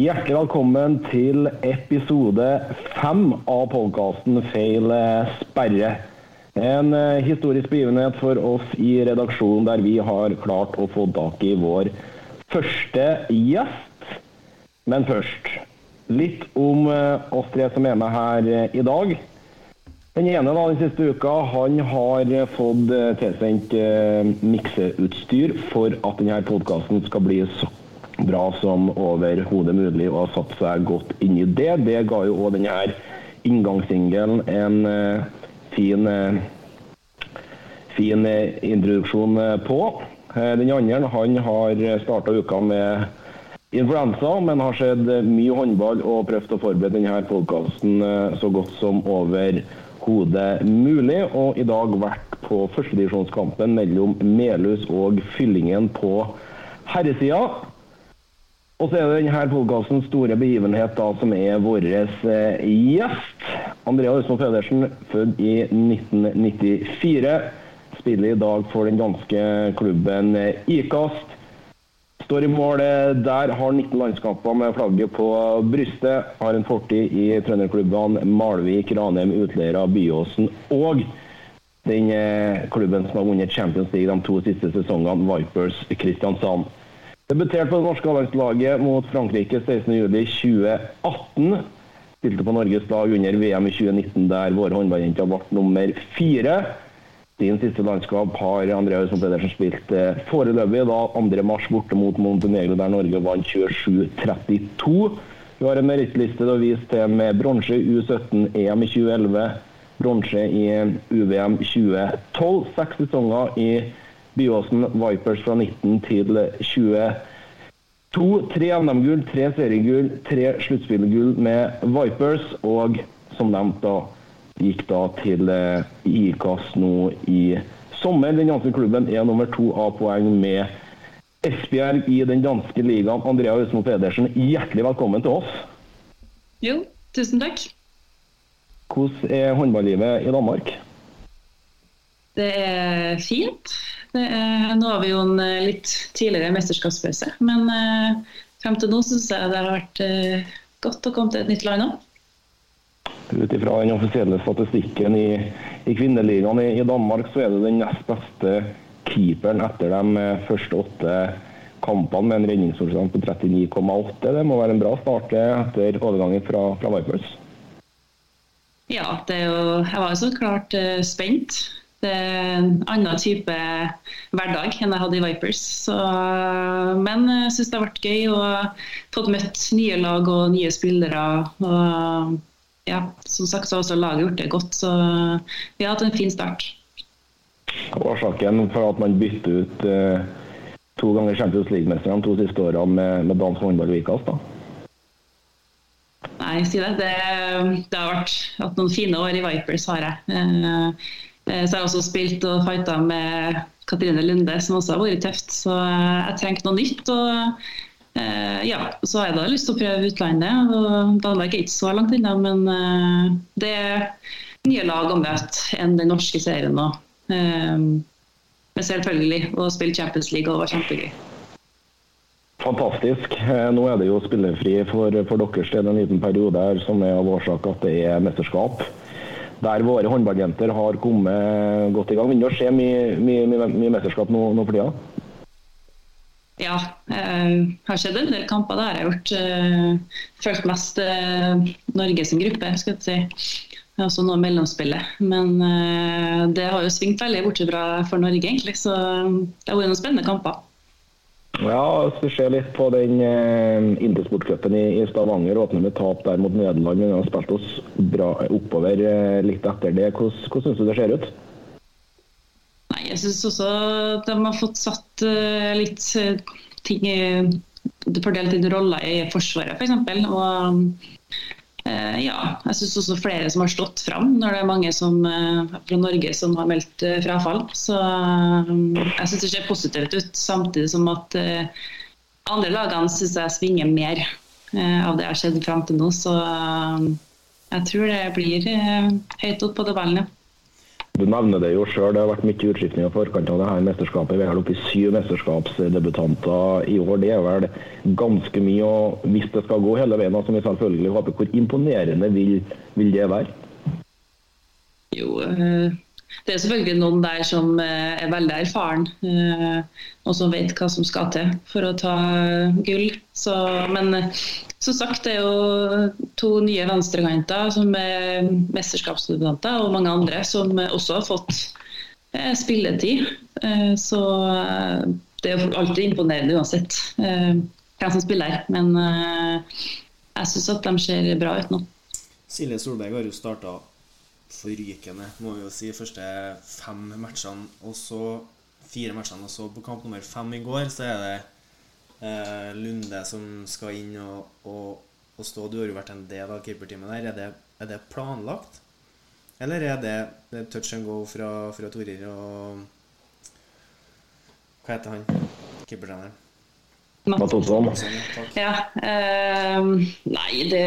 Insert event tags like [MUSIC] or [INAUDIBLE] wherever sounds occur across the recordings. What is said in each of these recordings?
Hjertelig velkommen til episode fem av podkasten Feil sperre. En eh, historisk begivenhet for oss i redaksjonen der vi har klart å få tak i vår første gjest. Men først litt om eh, oss tre som er med her eh, i dag. Den ene da, den siste uka han har fått tilsendt mikseutstyr for at denne podkasten skal bli så bra som overhodet mulig, og har satt seg godt inn i det. Det ga jo òg denne inngangssingelen en fin, fin introduksjon på. Den andre han har starta uka med influensa, men har sett mye håndball og prøvd å forberede denne podkasten så godt som overhodet mulig. Og i dag vært på førstedivisjonskampen mellom Melhus og Fyllingen på herresida. Og så er det denne podkastens store begivenhet da, som er vår eh, gjest. Andrea Østmo Pedersen, født i 1994. Spiller i dag for den danske klubben eh, Ikast. Står i mål der, har 19 landskamper med flagget på brystet. Har en fortid i trønderklubbene Malvik, Ranheim, Utleira, Byåsen og den eh, klubben som har vunnet Champions League de to siste sesongene, Vipers Kristiansand. Debuterte på det norske landslaget mot Frankrike 16.07.2018. Spilte på Norges lag under VM i 2019, der våre håndballjenter ble nummer fire. Sin siste landskap har André Hausson Pedersen spilt eh, foreløpig, da 2.3 borte mot Montenegro, der Norge vant 27-32. Vi har en merittliste å vise til med bronse i U17-EM i 2011, bronse i UVM 2012, seks sesonger i Byåsen Vipers fra 19 til 22. Tre NM-gull, tre seriegull, tre sluttspillgull med Vipers. Og som nevnt, da gikk da til eh, IKAS nå i sommer. Den danske klubben er nummer to av poeng med Esbjerg i den danske ligaen. Andrea Østmo Pedersen, hjertelig velkommen til oss. Jo, tusen takk. Hvordan er håndballivet i Danmark? Det er fint. Det er, nå har vi jo en eh, litt tidligere mesterskapspause, men eh, frem til nå syns jeg det har vært eh, godt å komme til et nytt land òg. Ut ifra den offisielle statistikken i, i kvinneligaen i, i, Danmark, så er det den nest beste keeperen etter de eh, første åtte kampene med en redningsprosent på 39,8. Det må være en bra start etter overgangen fra, fra Vipers. Ja, jo, jeg var jo så klart spent. Det er en annen type hverdag enn jeg hadde i Vipers. Så, men jeg syns det har vært gøy og fått møtt nye lag og nye spillere. Og ja, som sagt så har også laget gjort det godt, så vi har hatt en fin start. Årsaken for at man bytter ut eh, to ganger Champions League-mesterne de to siste årene med, med dansk håndball Vikas, da? Nei, si det. det. det. har vært hatt noen fine år i Vipers, har jeg. Eh, Eh, så jeg har også spilt og fighta med Katrine Lunde, som også har vært tøft. Så eh, jeg trengte noe nytt. og eh, ja, Så har jeg da lyst til å prøve utlandet. og Danmark er ikke så langt unna, men det er nye lag å møte enn den norske serien nå. Men selvfølgelig, å spille Champions League var kjempegøy. Fantastisk. Nå er det jo spillefri for, for deres del en liten periode her som er av årsak at det er mesterskap der våre håndballjenter har kommet godt i gang. Begynner å skje mye, mye, mye, mesterskap nå, nå for tida? Ja, jeg har sett en del kamper jeg har gjort. Uh, følt mest uh, Norge sin gruppe, skal jeg si. Også noe mellomspillet. Men uh, det har jo svingt veldig bortsett fra for Norge, egentlig. Så det har vært noen spennende kamper. Ja, hvis vi ser litt på den eh, Intersportcupen i, i Stavanger, åpner med tap der mot Nederland, men har spilt oss bra oppover eh, litt etter det. Hvordan, hvordan syns du det ser ut? Nei, Jeg syns også at de har fått satt eh, litt uh, ting i Fordelt inn roller i Forsvaret, f.eks. For og Eh, ja, jeg syns også flere som har stått fram når det er mange som, eh, fra Norge som har meldt eh, frafall. Så jeg syns det ser positivt ut, samtidig som at andre lagene syns jeg svinger mer av det jeg har sett fram til nå. Så jeg tror det blir høyt opp på tabellen, ja. Du nevner det jo sjøl, det har vært mye utskiftninger i forkant av det her mesterskapet. Vi er oppe i syv mesterskapsdebutanter i år. Det er vel ganske mye. og Hvis det skal gå hele veien, som vi selvfølgelig håper, hvor imponerende vil, vil det være? Jo, øh det er selvfølgelig noen der som eh, er veldig erfaren eh, og som vet hva som skal til for å ta gull. Så, men eh, som sagt, det er jo to nye venstrekanter som er mesterskapsstudenter, og mange andre som også har fått spilletid. Så det er jo alltid imponerende uansett hvem som spiller. Men jeg syns at de ser bra ut nå. Silje Solberg har jo starta forrykende, må vi jo si, første fem matchene. Og så fire matchene, og så på kamp nummer fem i går, så er det eh, Lunde som skal inn og, og, og, stå. Du har jo vært en del av keeperteamet der. Er det, er det, planlagt? Eller er det, det touch and go fra, fra Torir og Hva heter han? Keepertreneren? Mattosson. Ja. Eh, nei, det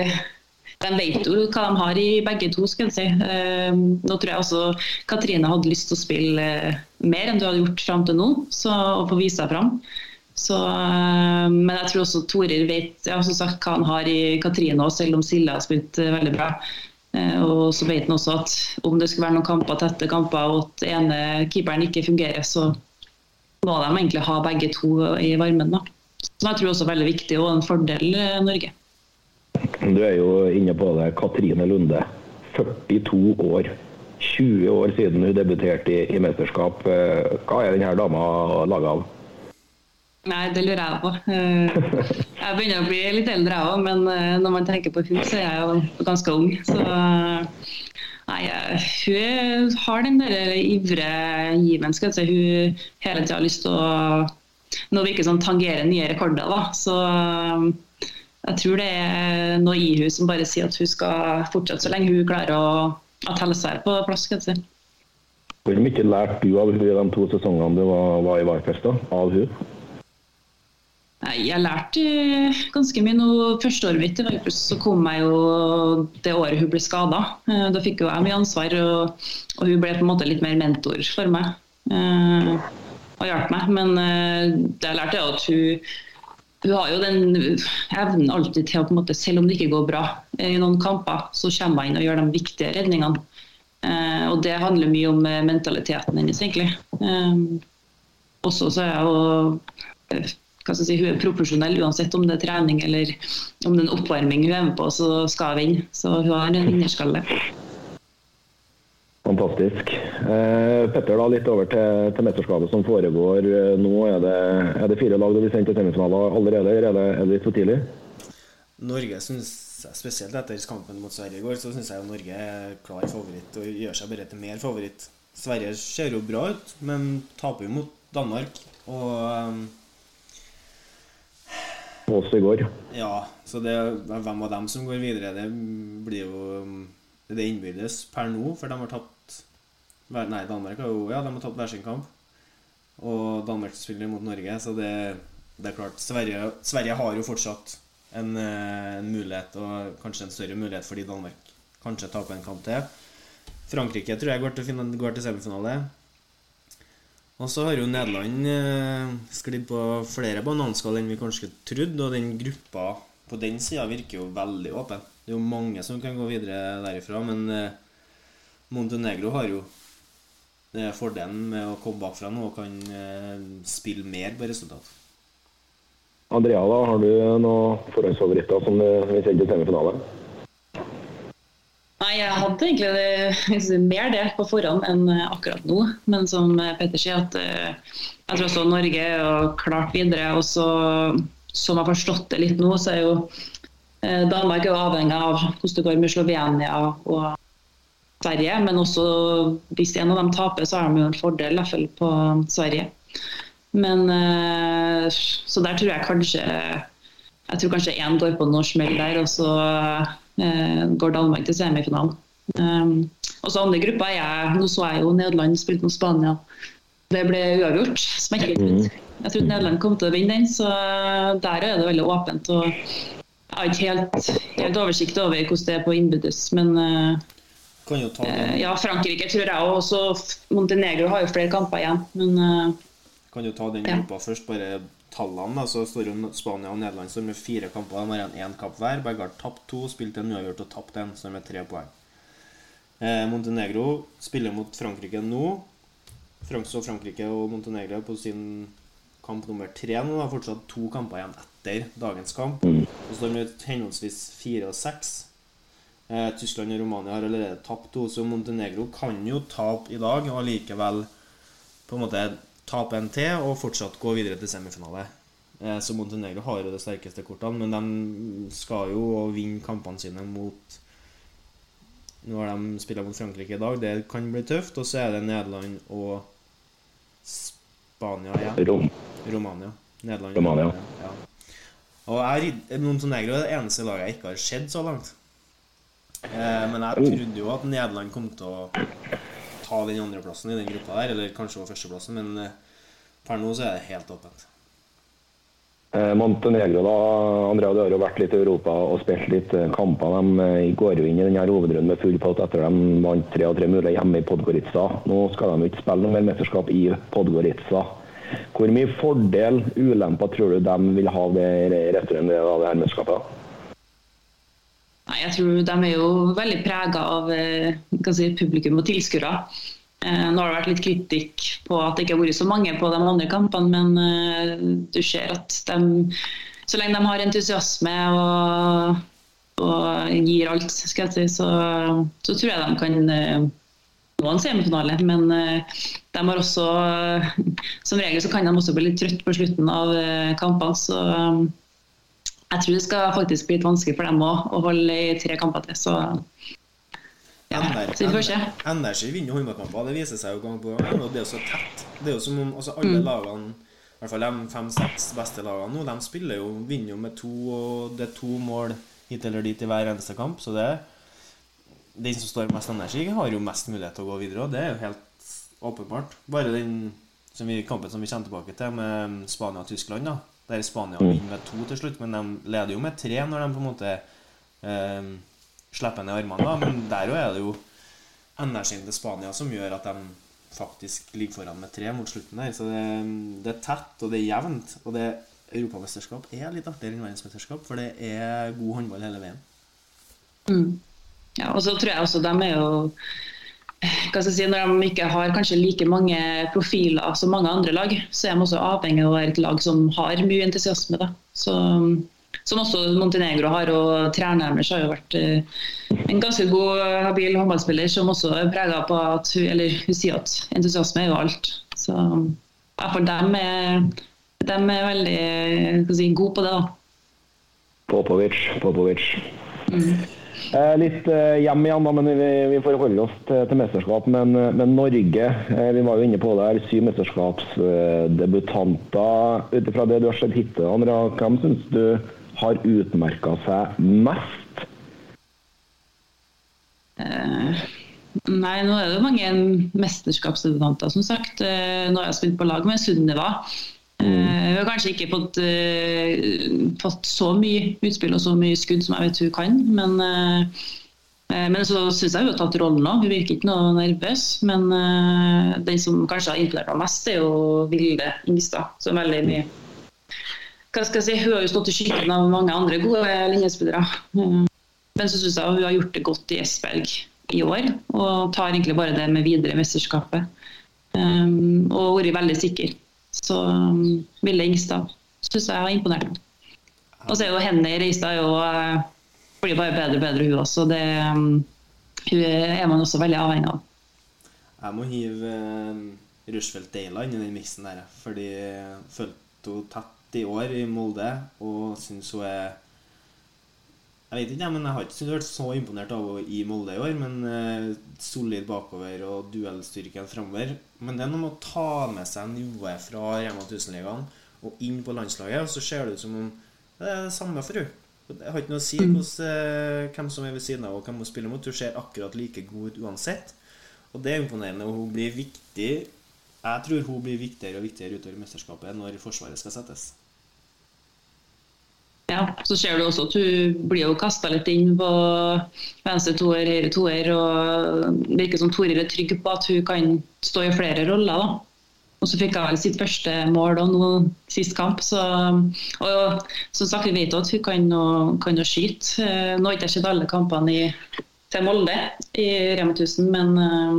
de vet jo hva de har i begge to. skal jeg si. Ehm, nå tror jeg også Katrine hadde lyst til å spille eh, mer enn du hadde gjort fram til nå, så, og få vise seg fram. Så, ehm, men jeg tror også Torir vet ja, som sagt hva han har i Katrine, selv om Silje har spilt eh, veldig bra. Eh, og så vet han også at om det skulle være noen kamper, tette kamper og at ene keeperen ikke fungerer, så må de egentlig ha begge to i varmen. da. Som jeg tror også er veldig viktig og en fordel Norge. Du er jo inne på det. Katrine Lunde. 42 år. 20 år siden hun debuterte i, i mesterskap. Eh, hva er denne dama laga av? Nei, det lurer jeg på. Eh, jeg begynner å bli litt eldre jeg òg, men eh, når man tenker på hun, så er jeg jo ganske ung. Så nei, hun har den der ivre given. skal jeg si. Hun hele tida har lyst til å nå virker som tangere nye rekorder. da, så jeg tror det er noe i hun som bare sier at hun skal fortsette så lenge hun klarer å at helsa er på plass. skal jeg si. Hvor mye lærte du av hun i de to sesongene du var, var i Varfest, av hun? Jeg lærte ganske mye. Nå, første året mitt så kom jeg jo det året hun ble skada. Eh, da fikk jo jeg mye ansvar, og, og, hun ble på en måte litt mer mentor for meg. Eh, og hjalp meg. Men eh, det jeg lærte, er at hun hun har jo den evnen alltid til å på en måte, selv om det ikke går bra i noen kamper, så kommer hun inn og gjør de viktige redningene. Eh, og det handler mye om eh, mentaliteten hennes, egentlig. Eh, også så er jeg jo si, hun er profesjonell uansett om det er trening eller om det er en oppvarming hun er med på, så skal hun vinne. Så hun har en vinnerskalle. Fantastisk. Eh, Petter, da litt over til, til mesterskapet som foregår eh, nå. Er det, er det fire lag du vil sende til semifinaler allerede, eller er det, er det litt for tidlig? Norge synes Spesielt etter kampen mot Sverige i går, så syns jeg Norge er klar favoritt og gjør seg bare til mer favoritt. Sverige ser jo bra ut, men taper jo mot Danmark. Og Oss i går. Ja, så det, hvem av dem som går videre, det blir jo det innbyrdes per nå, for de har tatt Nei, Danmark har jo Ja, de har tatt hver sin kamp. Og Danmark spiller mot Norge, så det, det er klart Sverige, Sverige, har jo fortsatt en, eh, en, mulighet, og kanskje en større mulighet fordi Danmark kanskje taper en kamp til. Frankrike tror jeg går til, går til semifinale. Og så har jo Nederland eh, sklidd på flere bananskall enn vi kanskje trodde, og den gruppa på den sida virker jo veldig åpen. Det er jo mange som kan gå videre derifra, men eh, Montenegro har jo det er fordelen med å komme bakfra nå og kan eh, spille mer på resultat. Andrea, da, har du noen forhåndsfavoritter som du vil sende til semifinale? Nei, Jeg hadde egentlig [LAUGHS] mer det på forhånd enn akkurat nå. Men som Petter sier, at eh, jeg tror også Norge er klart videre. Og så, som jeg har forstått det litt nå, så er jo Eh, Danmark er avhengig av hvordan det går med Slovenia og Sverige. Men også hvis en av dem taper, så har de jo en fordel, i på Sverige. Men eh, Så der tror jeg kanskje Jeg tror kanskje én går på noe smell der, og så eh, går Danmark til semifinalen. Um, og så andre grupper er jeg, Nå så jeg jo Nederland spilte mot Spania. Det ble uavgjort. Smekket. Mm. Jeg trodde Nederland kom til å vinne den, så der er det veldig åpent. og jeg har ikke helt, helt, oversikt over hvordan det er på innbyrdes, men uh, Kan jo ta Eh, Ja, Frankrike tror jeg også. Montenegro har jo flere kamper igjen. Men uh, kan jo ta den Ja. gruppa først, bare tallene. da, Så står jo Spania og Nederland som med fire kamper. De har igjen én kamp hver. Begge har tapt to, spilt en uavgjort og tapt en, så de tre poeng. Eh, Montenegro spiller mot Frankrike nå. Frank så Frankrike og Montenegro på sin kamp nummer tre nå. Har fortsatt to kamper igjen etter dagens kamp. Og Så står de henholdsvis fire og seks. Eh, Tyskland og Romania har allerede tapt to, så Montenegro kan jo tape i dag og allikevel på en måte tape en til og fortsatt gå videre til semifinale. Eh, Så Montenegro har jo de sterkeste kortene, men de skal jo vinne kampene sine mot Nå har de spilt mot Frankrike i dag, det kan bli tøft. Og så er det Nederland og Spania igjen. Rom. Romania. Nederland. Romania. Ja. Og jeg, Montenegro er det eneste laget jeg ikke har sett så langt. Eh, men jeg trodde jo at Nederland kom til å ta den andreplassen i den gruppa der, eller kanskje også førsteplassen, men eh, per nå så er det helt åpent. Eh, Montenegro, da, Andrea, du har jo vært litt i Europa og spilt litt eh, kamper. De går jo inn i denne hovedrunden med full pott etter de vant tre av tre mulige hjemme i Podgorica. Nå skal de ikke spille noe mer mesterskap i Podgorica. Hvor mye fordel, ulemper, tror du de vil ha ved returen av det her mesterskapet? Nei, jeg tror de er jo veldig prega av eh, si, publikum og tilskuere. Eh, nå har det vært litt kritikk på at det ikke har vært så mange på de andre kampene, men eh, du ser at de, så lenge de har entusiasme og, og gir alt, skal jeg si, så, så tror jeg de kan nå en semifinale. Men de har også Som regel så kan de også bli litt trøtt på slutten av kampene. så jeg tror det skal faktisk bli litt vanskelig for dem òg å holde i tre kamper til. Så ja, så vi får se. Energy vinner håndballkamper. Det viser seg jo gang på gang. Og det er jo så tett. Det er jo som om altså, alle Mm. lagene, i hvert fall de fem-seks beste lagene nå, de spiller jo, vinner jo med to, og det er to mål hit eller dit i hver eneste kamp. Så det den som står mest energi, har jo mest mulighet til å gå videre. Og det er jo helt åpenbart. Bare den som vi, kampen som vi kommer tilbake til, med Spania og Tyskland, da. Der Spania vinner med to til slutt, men de leder jo med tre når de på en måte eh, slipper ned armene. Men der òg er det jo energien til Spania som gjør at de faktisk ligger foran med tre mot slutten der. Så det, det er tett, og det er jevnt. Og det Europamesterskap er litt artigere enn verdensmesterskap, for det er god håndball hele veien. Mm. Ja, og så tror jeg også de er jo si, Når de ikke har kanskje like mange profiler som mange andre lag, så er de også avhengig av å være et lag som har mye entusiasme. Da. Så, som også Montenegro har, og treneren deres har jo vært eh, en ganske god, habil håndballspiller som også er prega på at hun, eller hun sier at entusiasme er jo alt. Så i hvert dem er, dem er veldig si, gode på det. da. Popovic, Popovic. Eh, litt eh, hjem igjen, da, men vi, vi får holde oss til, til mesterskap. Men, eh, men Norge, eh, vi var jo inne på det her, syv mesterskapsdebutanter. Ut ifra det du har sett hittil, Andrea, hvem syns du har utmerka seg mest? Eh, Nei, nå er det jo mange mesterskapsdebutanter, som sagt. Eh, Nå har jeg spilt på lag med Sunniva. Eh, Hun har kanskje ikke fått, uh, så mye utspill og så mye skudd som jeg vet hun kan, men, eh, eh, men så syns jeg hun har tatt rollen òg. Hun virker ikke noe nervøs. Men eh, den som kanskje har imponert meg mest, er jo Vilde Ingstad. Som veldig mye hva skal jeg si, Hun har jo stått i skyggen av mange andre gode linjespillere. Eh, Men så syns jeg hun har gjort det godt i Esberg i år, og tar egentlig bare det med videre mesterskapet. Um, og vært veldig sikker. Så um, Ville Ingstad syns jeg har imponert. Og så er jo Henny Reistad jo uh, blir bare bedre og bedre, hun også. Det um, hun er man også veldig avhengig av. Jeg må hive uh, Rushfeldt Deila inn i den miksen der, fordi jeg følte hun tett i år i Molde, og syns hun er Jeg vet ikke, men jeg har ikke vært så imponert av henne i Molde i år, men uh, solid bakover og duellstyrken framover. Men det er noe med å ta med seg nivået fra Rema 1000-ligaen og inn på landslaget, og så ser det ut som om det er det samme for henne. Det har ikke noe å si hos, eh, hvem som er ved siden av og hvem hun spiller mot. Hun ser akkurat like god ut uansett. Og det er imponerende. Og hun blir viktig Jeg tror hun blir viktigere og viktigere utover mesterskapet når Forsvaret skal settes. Ja, så ser du også at hun blir jo kasta litt inn på venstre toer, høyre toer. Og virker som Toril er trygg på at hun kan stå i flere roller. da. Og så fikk hun vel sitt første mål da, nå sist kamp. Så, og som sagt, vi vet at hun kan kan å skyte. Eh, nå har jeg ikke sett alle kampene i, til Molde i Rema 1000, men eh,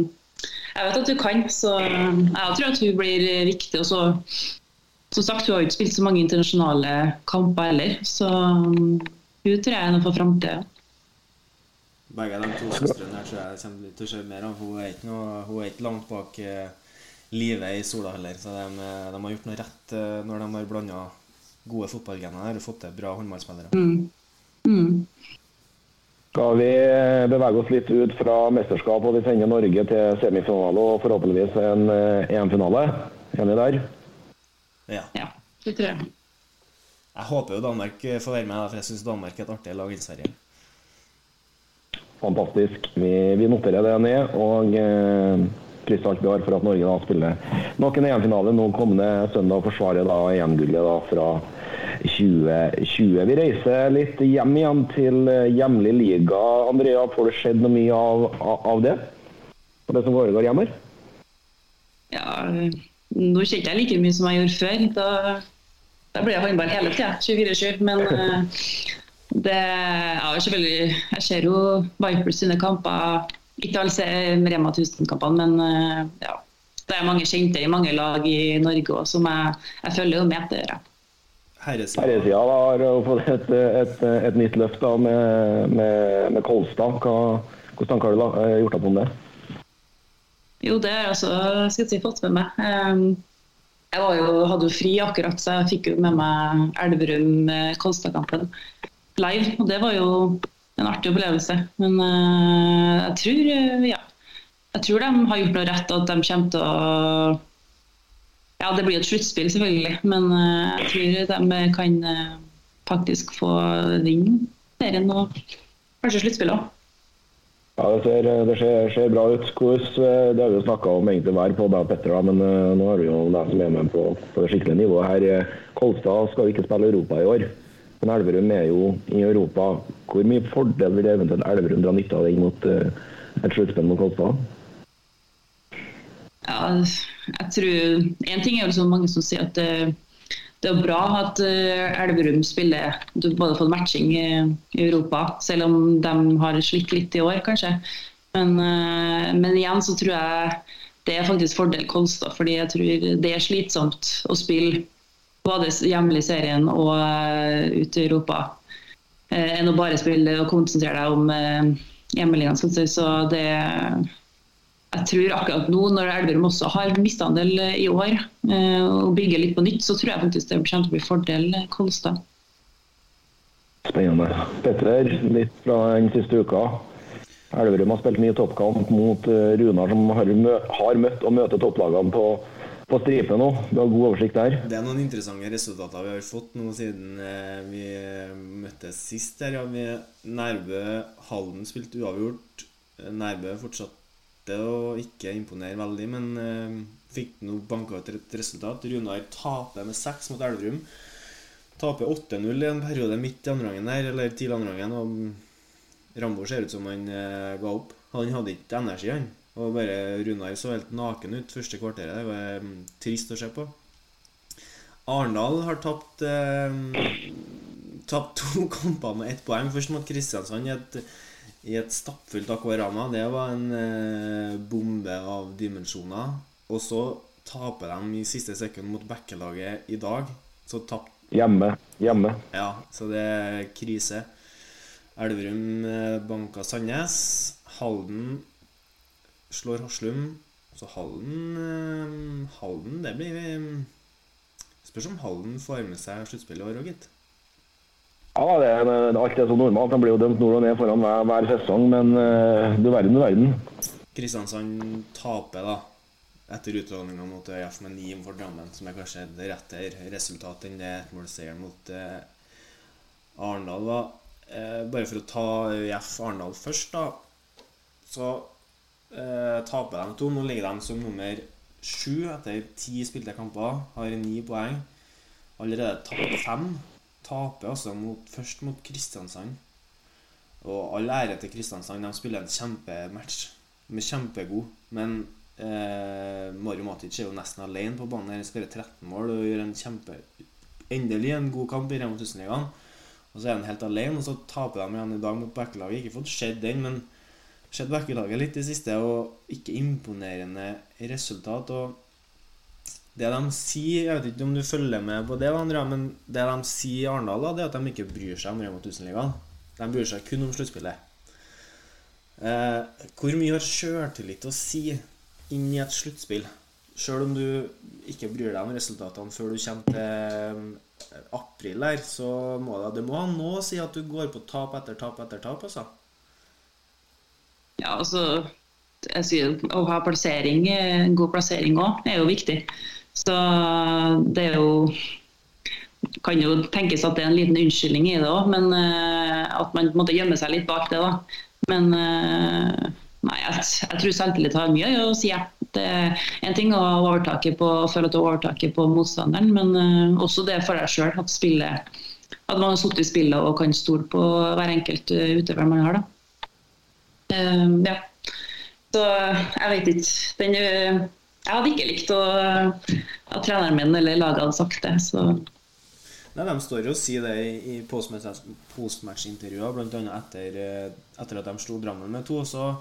jeg vet at hun kan. Så jeg tror at hun blir viktig. og så som sagt, Hun har ikke spilt så mange internasjonale kamper heller, så um, hun tror jeg er noe for framtida. Begge de to søstrene her tror jeg kommer til å se mer av. Hun er ikke, noe, hun er ikke langt bak eh, livet i Sola heller, så de, de, har gjort noe rett eh, når de har blanda gode fotballgener og fått til bra håndballspillere. Mm. Mm. Skal vi bevege oss litt ut fra mesterskap og vi sender Norge til semifinale og forhåpentligvis en EM-finale? Enig der? Ja. ja. Det tror jeg. Jeg håper jo Danmark får være med, for jeg syns Danmark er et artig lag i Sverige. Fantastisk. Vi, vi, noterer det ned. og eh, krysser alt vi har for at Norge da spiller nok en EM-finale nå kommende søndag og forsvarer da EM-gullet fra 2020. Vi reiser litt hjem igjen til eh, hjemlig liga. Andrea, får det skjedd noe mye av, av det? På det som foregår hjemme? Ja, nå kjente jeg like mye som jeg gjorde før. Da, da ble jeg håndball hele tida, 24-7. Men det [LAUGHS] det ja, selvfølgelig Jeg ser jo Vipers sine kamper. Ikke alle Rema 1000-kampene, men eh, ja, det er mange kjente i mange lag i Norge òg, som jeg, jeg følger jo med. Det gjør jeg. Herresida har fått et, et, et, nytt løft da, med, med, med Kolstad. Hva, hvordan har du gjort deg om det? Jo, det har jeg også si, fått med meg. Ehm, jeg jo, hadde jo fri akkurat, så jeg fikk jo med meg Elverum-Kolstad-kampen live. Og det var jo en artig opplevelse. Men uh, jeg tror uh, ja, jeg tror de har gjort noe rett, og at de kommer til å Ja, det blir et sluttspill, selvfølgelig, men jeg tror de kan faktisk få vinne serien og kanskje sluttspillet òg. Ja, Det ser, det ser, ser bra ut. Hvordan, eh, det har vi jo snakka om egentlig hver på og Petter, men uh, nå har vi jo deg som er med på, på det skikkelige nivået her. Eh, Kolstad skal ikke spille Europa i år, men Elverum er jo i Europa. Hvor mye fordel vil eventuelt Elverum dra nytte av den mot et sluttspill mot Kolstad? Ja, jeg tror En ting er jo så mange som sier at uh, det er bra at uh, Elverum spiller både fått matching i, Europa, selv om de har slitt litt i år, kanskje. Men, uh, men, igjen så tror jeg det er faktisk fordel Kolstad, fordi jeg tror det er slitsomt å spille både hjemlig i serien og uh, ute i Europa enn å bare spille og konsentrere deg om hjemmeligaen. Så det jeg tror akkurat nå, når Elverum også har mista en del eh, i år, eh, og bygger litt på nytt, så tror jeg faktisk det kommer til å bli fordel eh, Kolstad. Spennende. Petter, litt fra den siste uka. Elverum har spilt mye toppkamp mot Runar, som har, møtt og møter topplagene på, på stripe nå. Du har god oversikt der? Det er noen interessante resultater vi har fått nå siden vi møttes sist. Der, ja. Vi, Nærbø Halden spilte uavgjort. Nærbø fortsatt valgte å ikke imponere veldig, men uh, fikk nå banka ut et resultat. Runar taper med seks mot Elverum. Taper 8-0 i en periode midt i andregangen der, eller tidlig andregangen. Og Rambo ser ut som han uh, ga opp. Han hadde ikke energi, han. Og bare Runar så helt naken ut første kvarteret. Det var um, trist å se på. Arendal har tapt uh, Tapt to [LAUGHS] kamper med ett poeng. Først mot Kristiansand et i et stappfullt akvarama. Det var en eh, bombe av dimensjoner. Og så taper de i siste sekund mot backelaget i dag. Så tapt Hjemme. Hjemme. Ja, så det er krise. Elverum eh, banka Sandnes. Halden slår Haslum. Så Halden eh, Halden, det blir eh, Spørs om Halden får med seg sluttspillet i år òg, gitt. Ja, det, alt er så normalt. Han blir jo dømt nord og ned foran hver, hver sesong, men uh, du verden, du verden. Kristiansand taper da etter utladninga mot ØIF med ni for Drammen, som er kanskje et rettere resultat enn det ettmålsseieren mot eh, Arendal var. Eh, bare for å ta ØIF Arendal først, da, så eh, taper de to. Nå ligger de som nummer sju etter ti spilte kamper, har ni poeng. Allerede tapt fem taper altså mot, først mot Kristiansand. Og all ære til Kristiansand, de spiller en kjempematch. De er kjempegode. Men eh, Mario Matic er jo nesten alene på banen. Han skårer 13 mål og gjør en kjempe Endelig en god kamp i Rema 1000-ligaen. Og så er han helt alene, og så taper de igjen i dag mot Bekkelaget. Ikke fått sett den, men sett Bekkelaget litt i siste, og ikke imponerende resultat. og det de sier Jeg vet ikke om du følger med på det, Andrea, men det de sier i Arendal, det er at de ikke bryr seg om Rema 1000-ligaen. De bryr seg kun om sluttspillet. Eh, hvor mye har sjøltillit å si inn i et sluttspill? Sjøl om du ikke bryr deg om resultatene før du kommer til eh, april her, så må det, det må ha noe å si at du går på tap etter tap etter tap, altså. Ja, altså jeg sier, Å ha plassering, en god plassering òg, er jo viktig. Så det er jo kan jo tenkes at det er en liten unnskyldning i det òg, men uh, at man måtte gjemme seg litt bak det. da. Men uh, nei, jeg, jeg tror selvtillit har mye å si. Det er en ting å overtake på, føle at du har overtaket på motstanderen, men uh, også det for deg sjøl. At, at man har sittet i spillet og kan stole på hver enkelt utøver man har. da. ja. Så jeg vet ikke. Den jeg hadde ikke likt å, at treneren min eller laget hadde sagt det. så... Nei, De står jo og sier det i postmatch-intervjuer, bl.a. Etter, eh, etter at de slo Drammen med to så,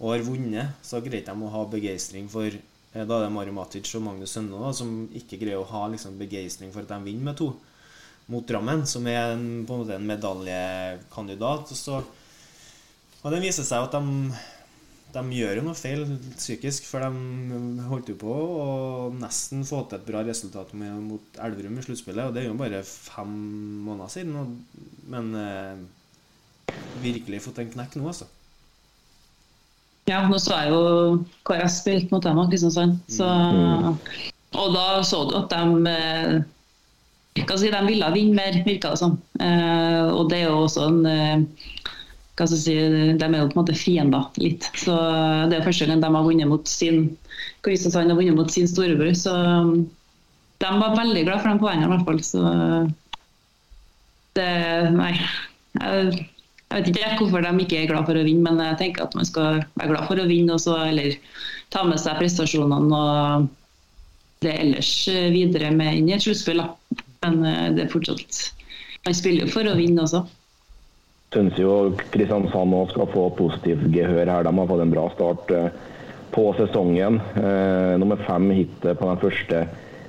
og har vunnet. Så greide de å ha begeistring for eh, Da er det Mari Matic og Magnus Sønne da, som ikke greier å ha liksom, begeistring for at de vinner med to mot Drammen, som er en, på en måte en medaljekandidat. Så, og det viser seg at de de gjør jo noe feil psykisk, for de holdt jo på å nesten få til et bra resultat med, mot Elverum i sluttspillet. Og det er jo bare fem måneder siden. Og, men eh, virkelig fått en knekk nå, altså. Ja, nå så jeg jo KrF spilt mot dem og Kristiansand. Så, mm. og da så du at de eh, si, De ville vinne mer, virka det som. Eh, og det er jo også en eh, hva skal jeg si, De er jo på en måte fiender litt. Så Det er første gang de har vunnet mot sin Kristiansand har vunnet mot sin storebror. Så um, de var veldig glad for de poengene, i hvert fall. Så det Nei. Jeg, jeg vet ikke hvorfor de ikke er glad for å vinne, men jeg tenker at man skal være glad for å vinne, og så eller ta med seg prestasjonene og det ellers videre med inn i et sluttspill. Men eh, det er fortsatt Man spiller jo for å vinne også syns jo Kristiansand nå skal få positivt gehør her. De har fått en bra start eh, på sesongen. Eh, nummer fem hit på den første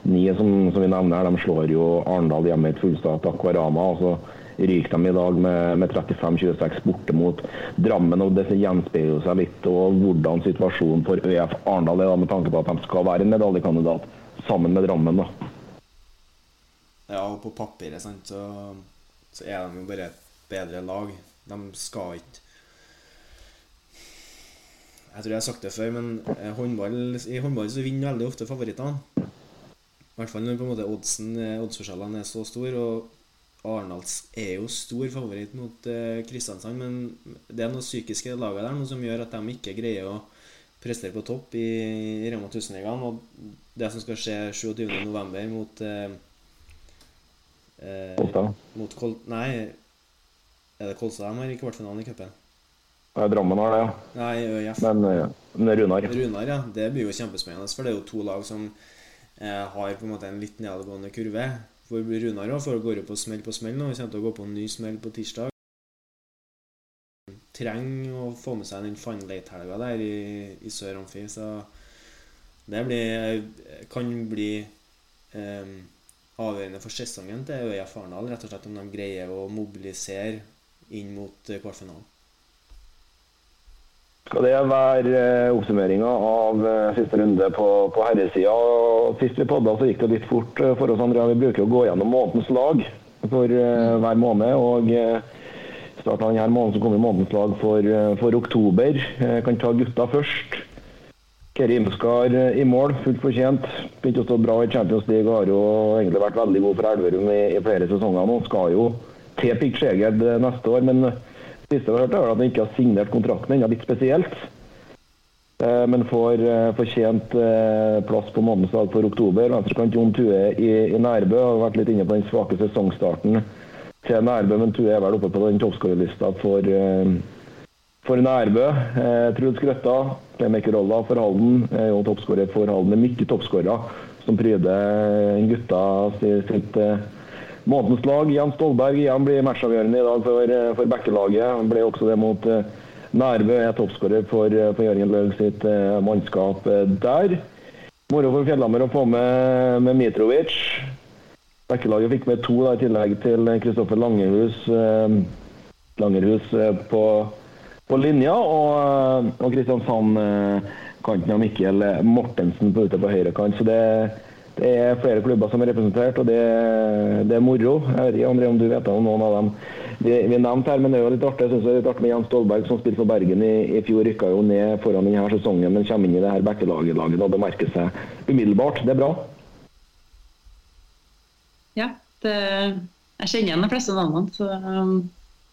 ni som, som, vi nevner. De slår jo Arendal hjemme i et fullstart Akvarama. og så ryker de i dag med, med 35-26 borte mot Drammen. og Det gjenspeiler seg litt og hvordan situasjonen for ØF Arendal er, da, med tanke på at de skal være en medaljekandidat sammen med Drammen. da. Ja, og på papiret sant, så, så er de jo bare et bedre lag. De skal ikke Jeg tror jeg har sagt det før, men eh, håndball, i håndball så vinner veldig ofte favorittene. I hvert fall når på en måte oddsen, eh, oddsforskjellene er så store. Og Arendals er jo stor favoritt mot uh, Kristiansand, men det er noe psykiske i laget der noe som gjør at de ikke greier å prestere på topp i, i Rema 1000-ligaen. Og det som skal skje 27.11. mot eh, eh, mot Kol Nei, er det Kolstad de har i kvartfinalen i cupen? Drammen har det, ja. Nei, ØIF. Men, men Runar. Runar, ja. Det blir jo kjempespennende, for det er jo to lag som eh, har på en måte en litt nedadgående kurve. For Runar òg går jo på smell på smell nå. Vi kommer til å gå på en ny smell på tirsdag. Trenger å få med seg den Fun Late-helga der i, i Sør Amfi, så det blir, kan bli eh, avgjørende for sesongen til ØIF Arendal. Rett og slett om de greier å mobilisere inn mot eh, kvartfinalen. Skal det være eh, oppsummeringa av eh, siste runde på, på herresida? Sist vi podda, så gikk det litt fort for oss, Andrea. Vi bruker å gå gjennom månedens lag for hver måned. og starten av denne måneden så kommer månedens lag for, for oktober. Jeg kan ta gutta først. Keri Imskar i mål, fullt fortjent. Begynte å stå bra i Champions League og har jo egentlig vært veldig god for Elverum i, i flere sesonger nå. Skal jo til Pick Skjeged neste år. Men siste jeg hørte, er at han ikke har signert kontrakten ennå, litt spesielt. Eh, men får eh, fortjent eh, plass på månedens dag for oktober. Venstrekant Jon Tue i, i Nærbø har vært litt inne på den svake sesongstarten til Nærbø, men Tue er vel oppe på den toppskårerlista for, eh, for Nærbø. Trud Truls Grøtta, playmaker-rolla for Halden, er jo toppskårer for Halden. Det er mye toppskårere som pryder gutta sitt, sitt eh, månedens lag. Jan Stolberg igjen blir matchavgjørende i dag for, eh, for Bekkelaget. Han ble også det mot eh, Nærbø, er toppskårer for, eh, for Jørgen Løg sitt mannskap der. Moro for Fjellhammer å få med, med Mitrovic. Bekkelaget fikk med to da, i tillegg til Kristoffer Langerhus, eh, Langerhus på, på linja. Og, og Kristiansand-kanten av Mikkel Mortensen på ute på høyrekant. Så det, det er flere klubber som er representert, og det, det er moro. Jeg vet ikke André, om du vet om noen av dem vi, vi nevnte her, men det er jo litt artig, jeg synes det er litt artig med Jens Stolberg, som spilte for Bergen i, i fjor. Rykka jo ned foran denne sesongen, men kommer inn i det her bekkelaget og det merker seg umiddelbart. Det er bra. Ja, det, jeg kjenner igjen de fleste navnene. Så, um,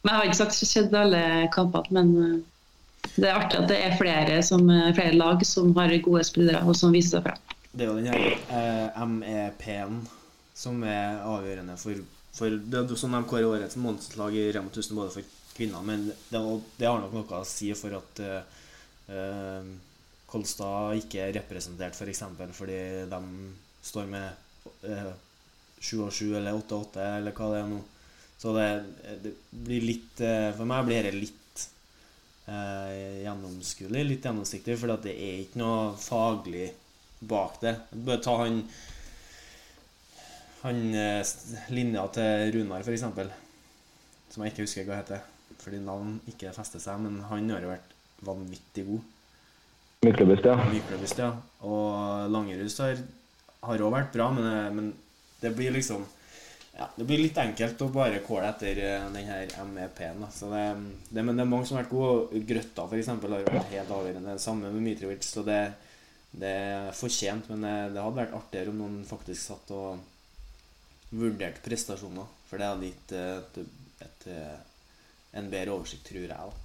jeg har ikke sagt sett alle kampene, men uh, det er artig at det er flere, som, flere lag som har gode spillere og som viser seg frem. Det er jo den her eh, MEP-en som er avgjørende for, for Det er sånn de kårer årets månedslag i Rema 1000 både for kvinner, men det, det, har nok noe å si for at eh, eh Kolstad ikke er representert, f.eks. For eksempel, fordi de står med eh, 7 og 7 eller 8 og 8 eller hva det er nå. Så det, det blir litt eh, For meg blir det litt eh, gjennomskuelig, litt gjennomsiktig, for det er ikke noe faglig bak det. Bare ta han han eh, linja til Runar, f.eks., som jeg ikke husker hva heter, fordi navn ikke fester seg, men han har jo vært vanvittig god. Myklebust, ja. Myklebust, ja. Og Langerhus har òg vært bra, men, eh, men, det blir liksom ja, Det blir litt enkelt å bare kåle etter eh, den her MEP-en. Så det, det, men det er mange som har vært gode. Grøtta, f.eks., har vært helt avgjørende. Samme med Mitrovic. Så det, det er fortjent, men det, det hadde vært artigere om noen faktisk satt og vurderte prestasjoner. For det hadde gitt et, et, et, en bedre oversikt, tror jeg. da.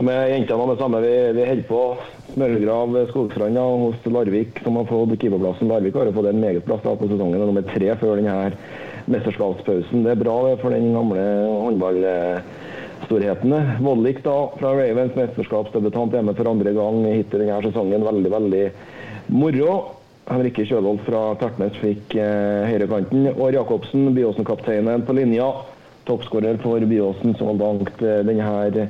Med jentene det samme. Vi, vi holder på. Smørgrav Skogstrand hos Larvik, som har fått keeperplassen. Larvik har fått en meget plass da, på sesongen, og nummer tre før denne mesterskapspausen. Det er bra for den gamle håndballstorheten. Vollik da, fra Ravens, mesterskapsdebutant hjemme for andre gang hittil denne sesongen. Veldig, veldig moro. Henrikke Kjølholt fra Tertnes fikk eh, høyrekanten. Og Jacobsen, Byåsen-kapteinen på linja. Toppskårer for Byåsen så langt eh, denne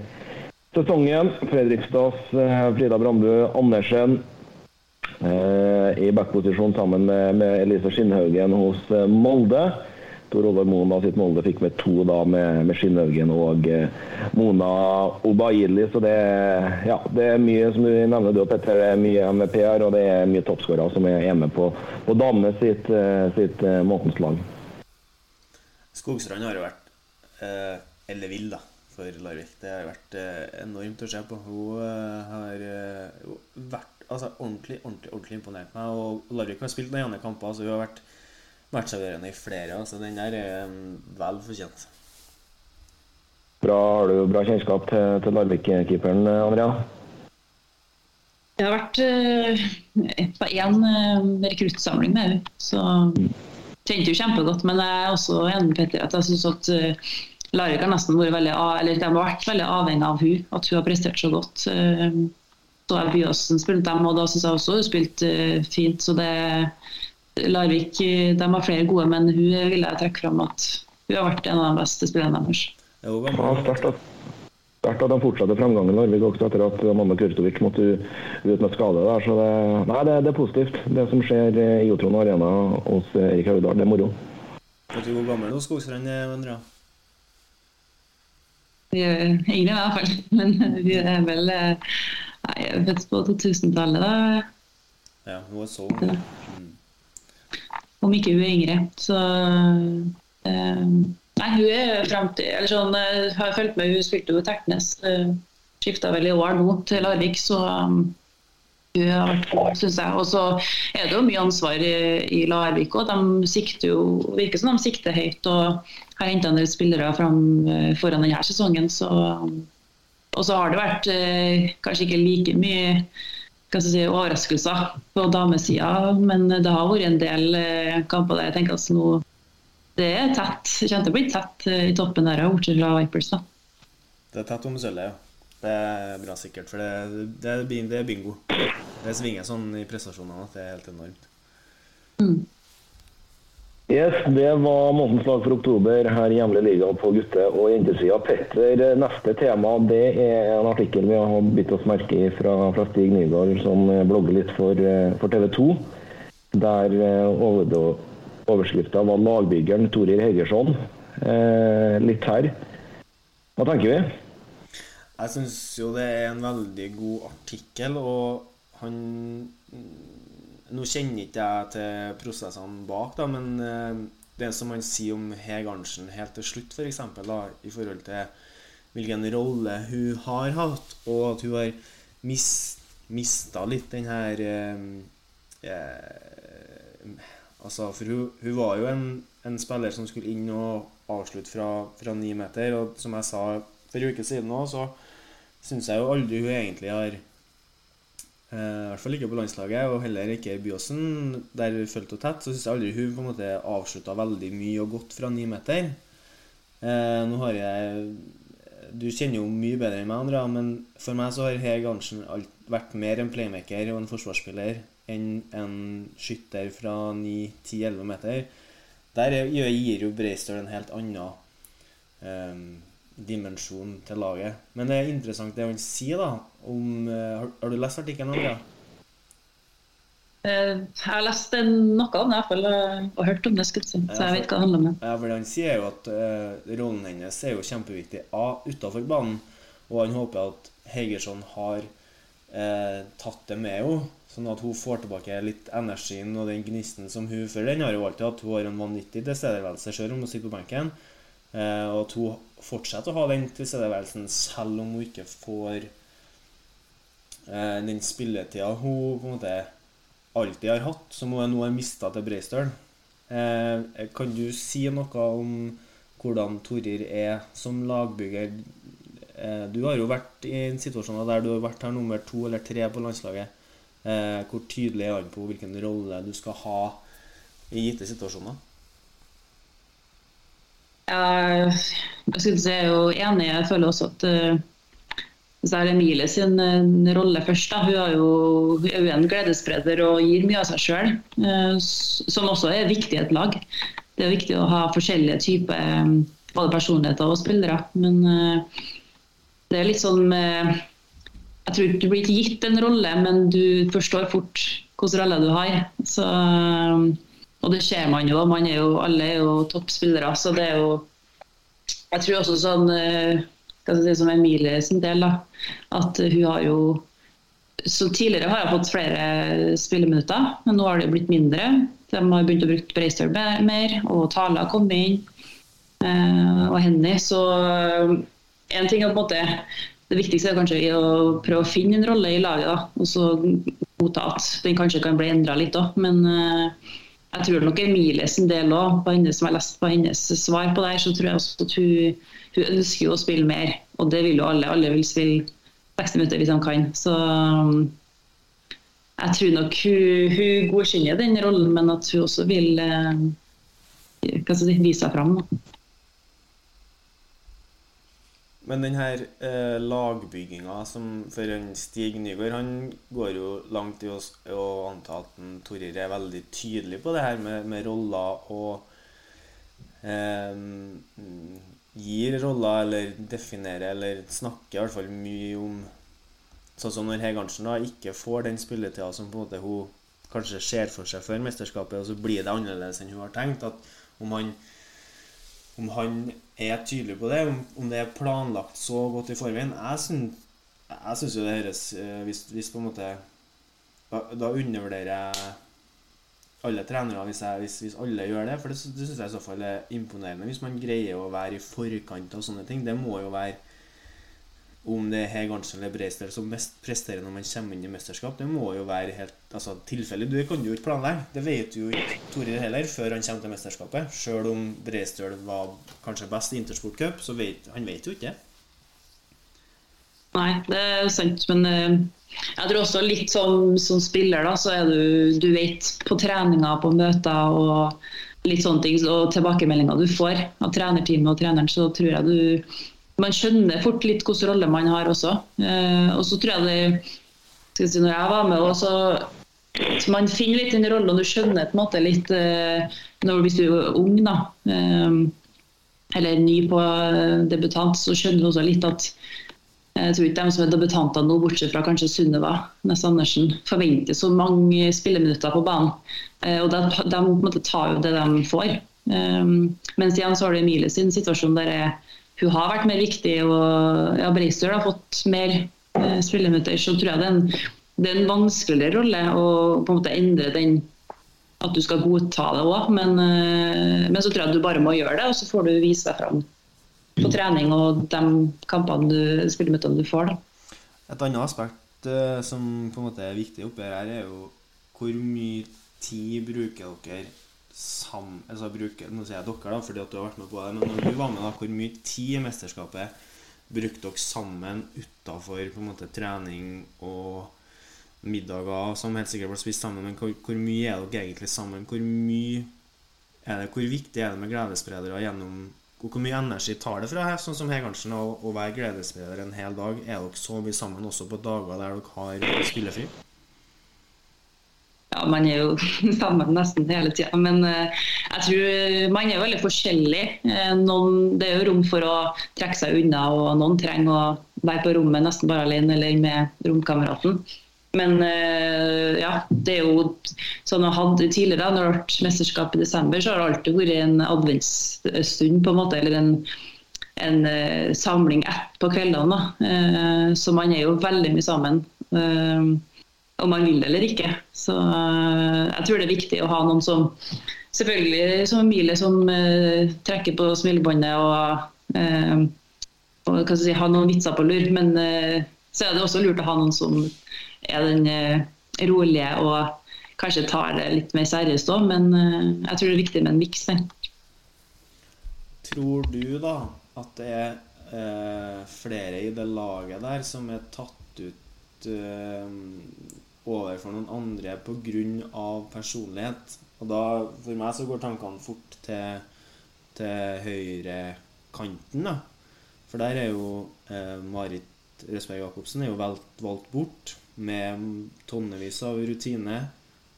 sesongen. Fredrikstads eh, Frida Brandbu Andersen eh, i backposisjon sammen med, med, Elise Skinnhaugen hos eh, Molde. Tor Ove Mona sitt Molde fikk med to da med, med Skinnhaugen og eh, Mona Obaili. Så det, ja, det, er mye som du nevner, du og Petter, det er mye MVP-er og det er mye toppskårere som er med på, på damene sitt, sitt måtens lag. Skogstrand har jo vært eh, vil da for Larvik. Det har vært eh, enormt å se på. Hun eh, har eh, vært altså, ordentlig ordentlig, ordentlig imponert meg. Og Larvik har spilt noen andre kamper, så hun har vært matchavgjørende i flere. Så den der er vel fortjent. Bra, har du bra kjennskap til, til Larvik-keeperen, Andrea? Jeg har vært uh, på én uh, rekruttsamling med henne, så kjente jo kjempegodt. Men jeg er også enig med at jeg syns at uh, Larvik har nesten vært veldig, eller de har vært veldig avhengig av hun, at hun har prestert så godt. Eh, så har Byåsen spilt dem, og da syns jeg også hun spilte eh, fint. Så det Larvik eh, de har flere gode, men hun vil jeg trekke fram at hun har vært en av de beste spillerne deres. Ja, Sterkt at de fortsatte framgangen Larvik også etter at Amanda Kurtovic måtte ut med skade. der, så det, nei, det, det, er positivt, det som skjer i Jotron Arena hos Erik Haugdal. Det er moro. Vet du hvor gammel Skogstrand er, Andrea? Ingen i hvert fall. [LAUGHS] Men vi er vel jeg nei, født på 2000-tallet, da. Ja, hun er så ung. Om ikke hun er yngre. Så uh, Nei, hun er fremtid Eller sånn, jeg eh, har fulgt med, hun spilte jo Tertnes. Uh, Skifta vel i år nå til Larvik, så um, hun har vært god, syns jeg. Og så er det jo mye ansvar i, i Larvik òg. De sikter jo, virker som de sikter høyt. og har henta en del spillere fram eh, foran denne sesongen. Så, og så har det vært eh, kanskje ikke like mye si, overraskelser på damesida, men det har vært en del eh, kamper der jeg tenker at nå det er tett. Det kommer til å bli tett eh, i toppen der, bortsett fra Vipers. da. Det er tett om sølvet, ja. Det er bra sikkert, for det, det, det er bingo. Det svinger sånn i prestasjonene at det er helt enormt. Mm. Yes, Det var månedens lag for oktober her i hjemlig liga på gutte- og jentesida. Petter, neste tema det er en artikkel vi har bitt oss merke i fra, fra Stig Nygaard, som blogger litt for, for TV 2. Der over, overskrifta var 'Lagbyggeren Torir Hegersson'. Eh, litt her. Hva tenker vi? Jeg syns jo det er en veldig god artikkel, og han Nå kjenner ikke jeg til prosessene bak, da, men eh, det som man sier om Heg Arntzen helt til slutt, f.eks., for eksempel, i forhold til hvilken rolle hun har hatt, og at hun har mist, mista litt den her eh, eh, Altså, for hun, hun, var jo en, en, spiller som skulle inn og avslutte fra, fra ni meter, og som jeg sa for en uke siden òg, så syns jeg jo aldri hun egentlig har I hvert fall ikke på landslaget, og heller ikke i Byåsen, der fulgte henne tett. Så syns jeg aldri hun på en måte avslutta veldig mye og godt fra ni meter. Eh, nå har jeg Du kjenner jo mye bedre enn meg, Andrea, men for meg så har Hege Arntzen vært mer en playmaker og en forsvarsspiller enn en skytter fra 9-10-11 meter. Der gir jo Breistøl en helt annen um, dimensjon til laget. Men det er interessant det han sier, da. Om, uh, har, har, du lest artikkelen, Andrea? Uh, jeg har lest noe om det, i hvert fall, og hørt om det. Skutt, så jeg vet hva det handler om. Ja, for Han sier jo at uh, rollen hennes er jo kjempeviktig A utafor banen, og han håper at Hegersson har tatt det med henne. Sånn at hun får tilbake litt energien og den gnisten som hun For den har jo alltid hatt. Hun har en vanvittig tilstedeværelse sjøl om hun sitter på benken. Eh, og at hun fortsetter å ha den tilstedeværelsen selv om hun ikke får eh, den spilletida hun på en måte alltid har hatt, som hun nå har mista til Breistøl. Eh, kan du si noe om hvordan Torir er som lagbygger? Du har jo vært i en situasjon der du har vært her nummer to eller tre på landslaget. Hvor tydelig er han på hvilken rolle du skal ha i gitte situasjoner? Jeg, jeg er jo enig. Jeg føler også at uh, Emilie sin uh, rolle først. Da. Hun er jo, en gledesspreder og gir mye av seg sjøl, uh, som også er viktig i et lag. Det er viktig å ha forskjellige typer både personligheter og spillere. Men det er litt sånn Jeg tror du blir ikke gitt en rolle, men du forstår fort hvilken rolle du har. Så og det ser man jo. Man er jo alle er jo toppspillere. Så det er jo Jeg tror også sånn eh, hva skal si, som Emilie sin del, da, at hun har jo så Tidligere har jeg fått flere spilleminutter, men nå har det blitt mindre. De har begynt å bruke Breistøl mer, og Tale har kommet inn. Eh, og Henny. Så eh, en ting er på en måte Det viktigste er kanskje å prøve å finne en rolle i laget. da, Og så godta at den kanskje kan bli endra litt òg. Men jeg tror nok Emilie sin del òg, som har lest på hennes svar på det, så tror jeg også at hun, hun ønsker å spille mer. Og det vil jo alle. Alle vil spille 60 minutter hvis de kan. Så um, jeg tror nok hun, hun godkjenner den rollen, men at hun også vil eh, si, vise seg fram. Da. Men den her eh, lagbygginga som for en Stig Nygaard Han går jo langt i å, å anta at Torir er veldig tydelig på det her med, med roller og eh, gir roller eller definerer eller snakker i hvert fall mye om Sånn som når Hegarnsen da ikke får den spilletida som på en måte hun kanskje ser for seg før mesterskapet, og så blir det annerledes enn hun har tenkt. at om han om han er tydelig på det, om, det er planlagt så godt i forveien. Jeg syns, jo det høres eh, hvis, hvis, på en måte Da, da undervurderer jeg alle trenere hvis, jeg, hvis, hvis, alle gjør det. For det, det syns jeg i så fall er imponerende. Hvis man greier å være i forkant av sånne ting. Det må jo være om det er Heg Arntzen eller Breistøl som mest presterer når man kommer inn i mesterskap, det må jo være helt altså, tilfellet. Du kan jo ikke planlegge. Det vet jo ikke Torir heller før han kommer til mesterskapet. Selv om Breistøl var kanskje best i Intersport Cup, så vet han vet jo ikke det. Nei, det er sant, men uh, jeg tror også litt som, som spiller, da, så er du Du vet på treninger, på møter og litt sånne ting, og tilbakemeldinger du får av trenerteamet og treneren, så tror jeg du man skjønner fort litt hvilken rolle man har også. Eh, og så tror jeg det skal si, Når jeg var med, så man finner litt den rollen, og du skjønner på en måte litt eh, når, Hvis du er ung, da, eh, eller ny på debutant, så skjønner du også litt at jeg tror ikke de som er debutanter nå, bortsett fra kanskje Sunniva Næss Andersen, forventer så mange spilleminutter på banen. Og de, de, tar jo det de får. Mens igjen så har du Emilie sin situasjon der jeg hun har vært mer viktig. og ja, Breistøl har fått mer eh, spilleminutter. Så tror jeg det er, en, det er en vanskeligere rolle å på en måte endre den at du skal godta det òg. Men, eh, men, så tror jeg du bare må gjøre det, og så får du vise deg fram på trening og de kampene du, spilleminuttene du får. Da. Et annet aspekt eh, som på en måte er viktig oppi her, er jo hvor mye tid bruker dere sammen altså bruke, Nå sier jeg dere, da, fordi at du har vært med på det. Men når du var med, da, hvor mye tid i mesterskapet brukte dere sammen utafor trening og middager som helt sikkert ble spist sammen? Men hvor, hvor, mye er dere egentlig sammen? Hvor mye er det, hvor viktig er det med gledesspredere gjennom hvor mye energi tar det fra her, sånn som Hegarnsen, å, å være gledesspreder en hel dag? Er dere så mye sammen også på dager der dere har spillefri? Ja, man er jo [LAUGHS] sammen nesten hele tida. Men uh, jeg tror man er veldig forskjellig. Uh, noen, det er jo rom for å trekke seg unna, og noen trenger å være på rommet nesten bare alene eller med romkameraten. Men ja, det er jo sånn jeg hadde tidligere, når det har vært mesterskap i desember, så har det alltid vært en adventsstund, på en måte. Eller en, en samling ett på kveldene. så man er jo veldig mye sammen om man vil det eller ikke. Så uh, jeg tror det er viktig å ha noen som selvfølgelig som Emilie som uh, trekker på smilebåndet og, uh, og si, ha noen vitser på lur. Men så er det også lurt å ha noen som er den rolige og kanskje tar det litt mer seriøst òg. Men jeg tror det er viktig med en miks. Tror du da at det er flere i det laget der som er tatt ut overfor noen andre pga. personlighet. Og da, For meg så går tankene fort til, til høyrekanten. da. For der er jo eh, Marit Røsberg Jacobsen er jo valgt, valgt, bort med tonnevis av rutine.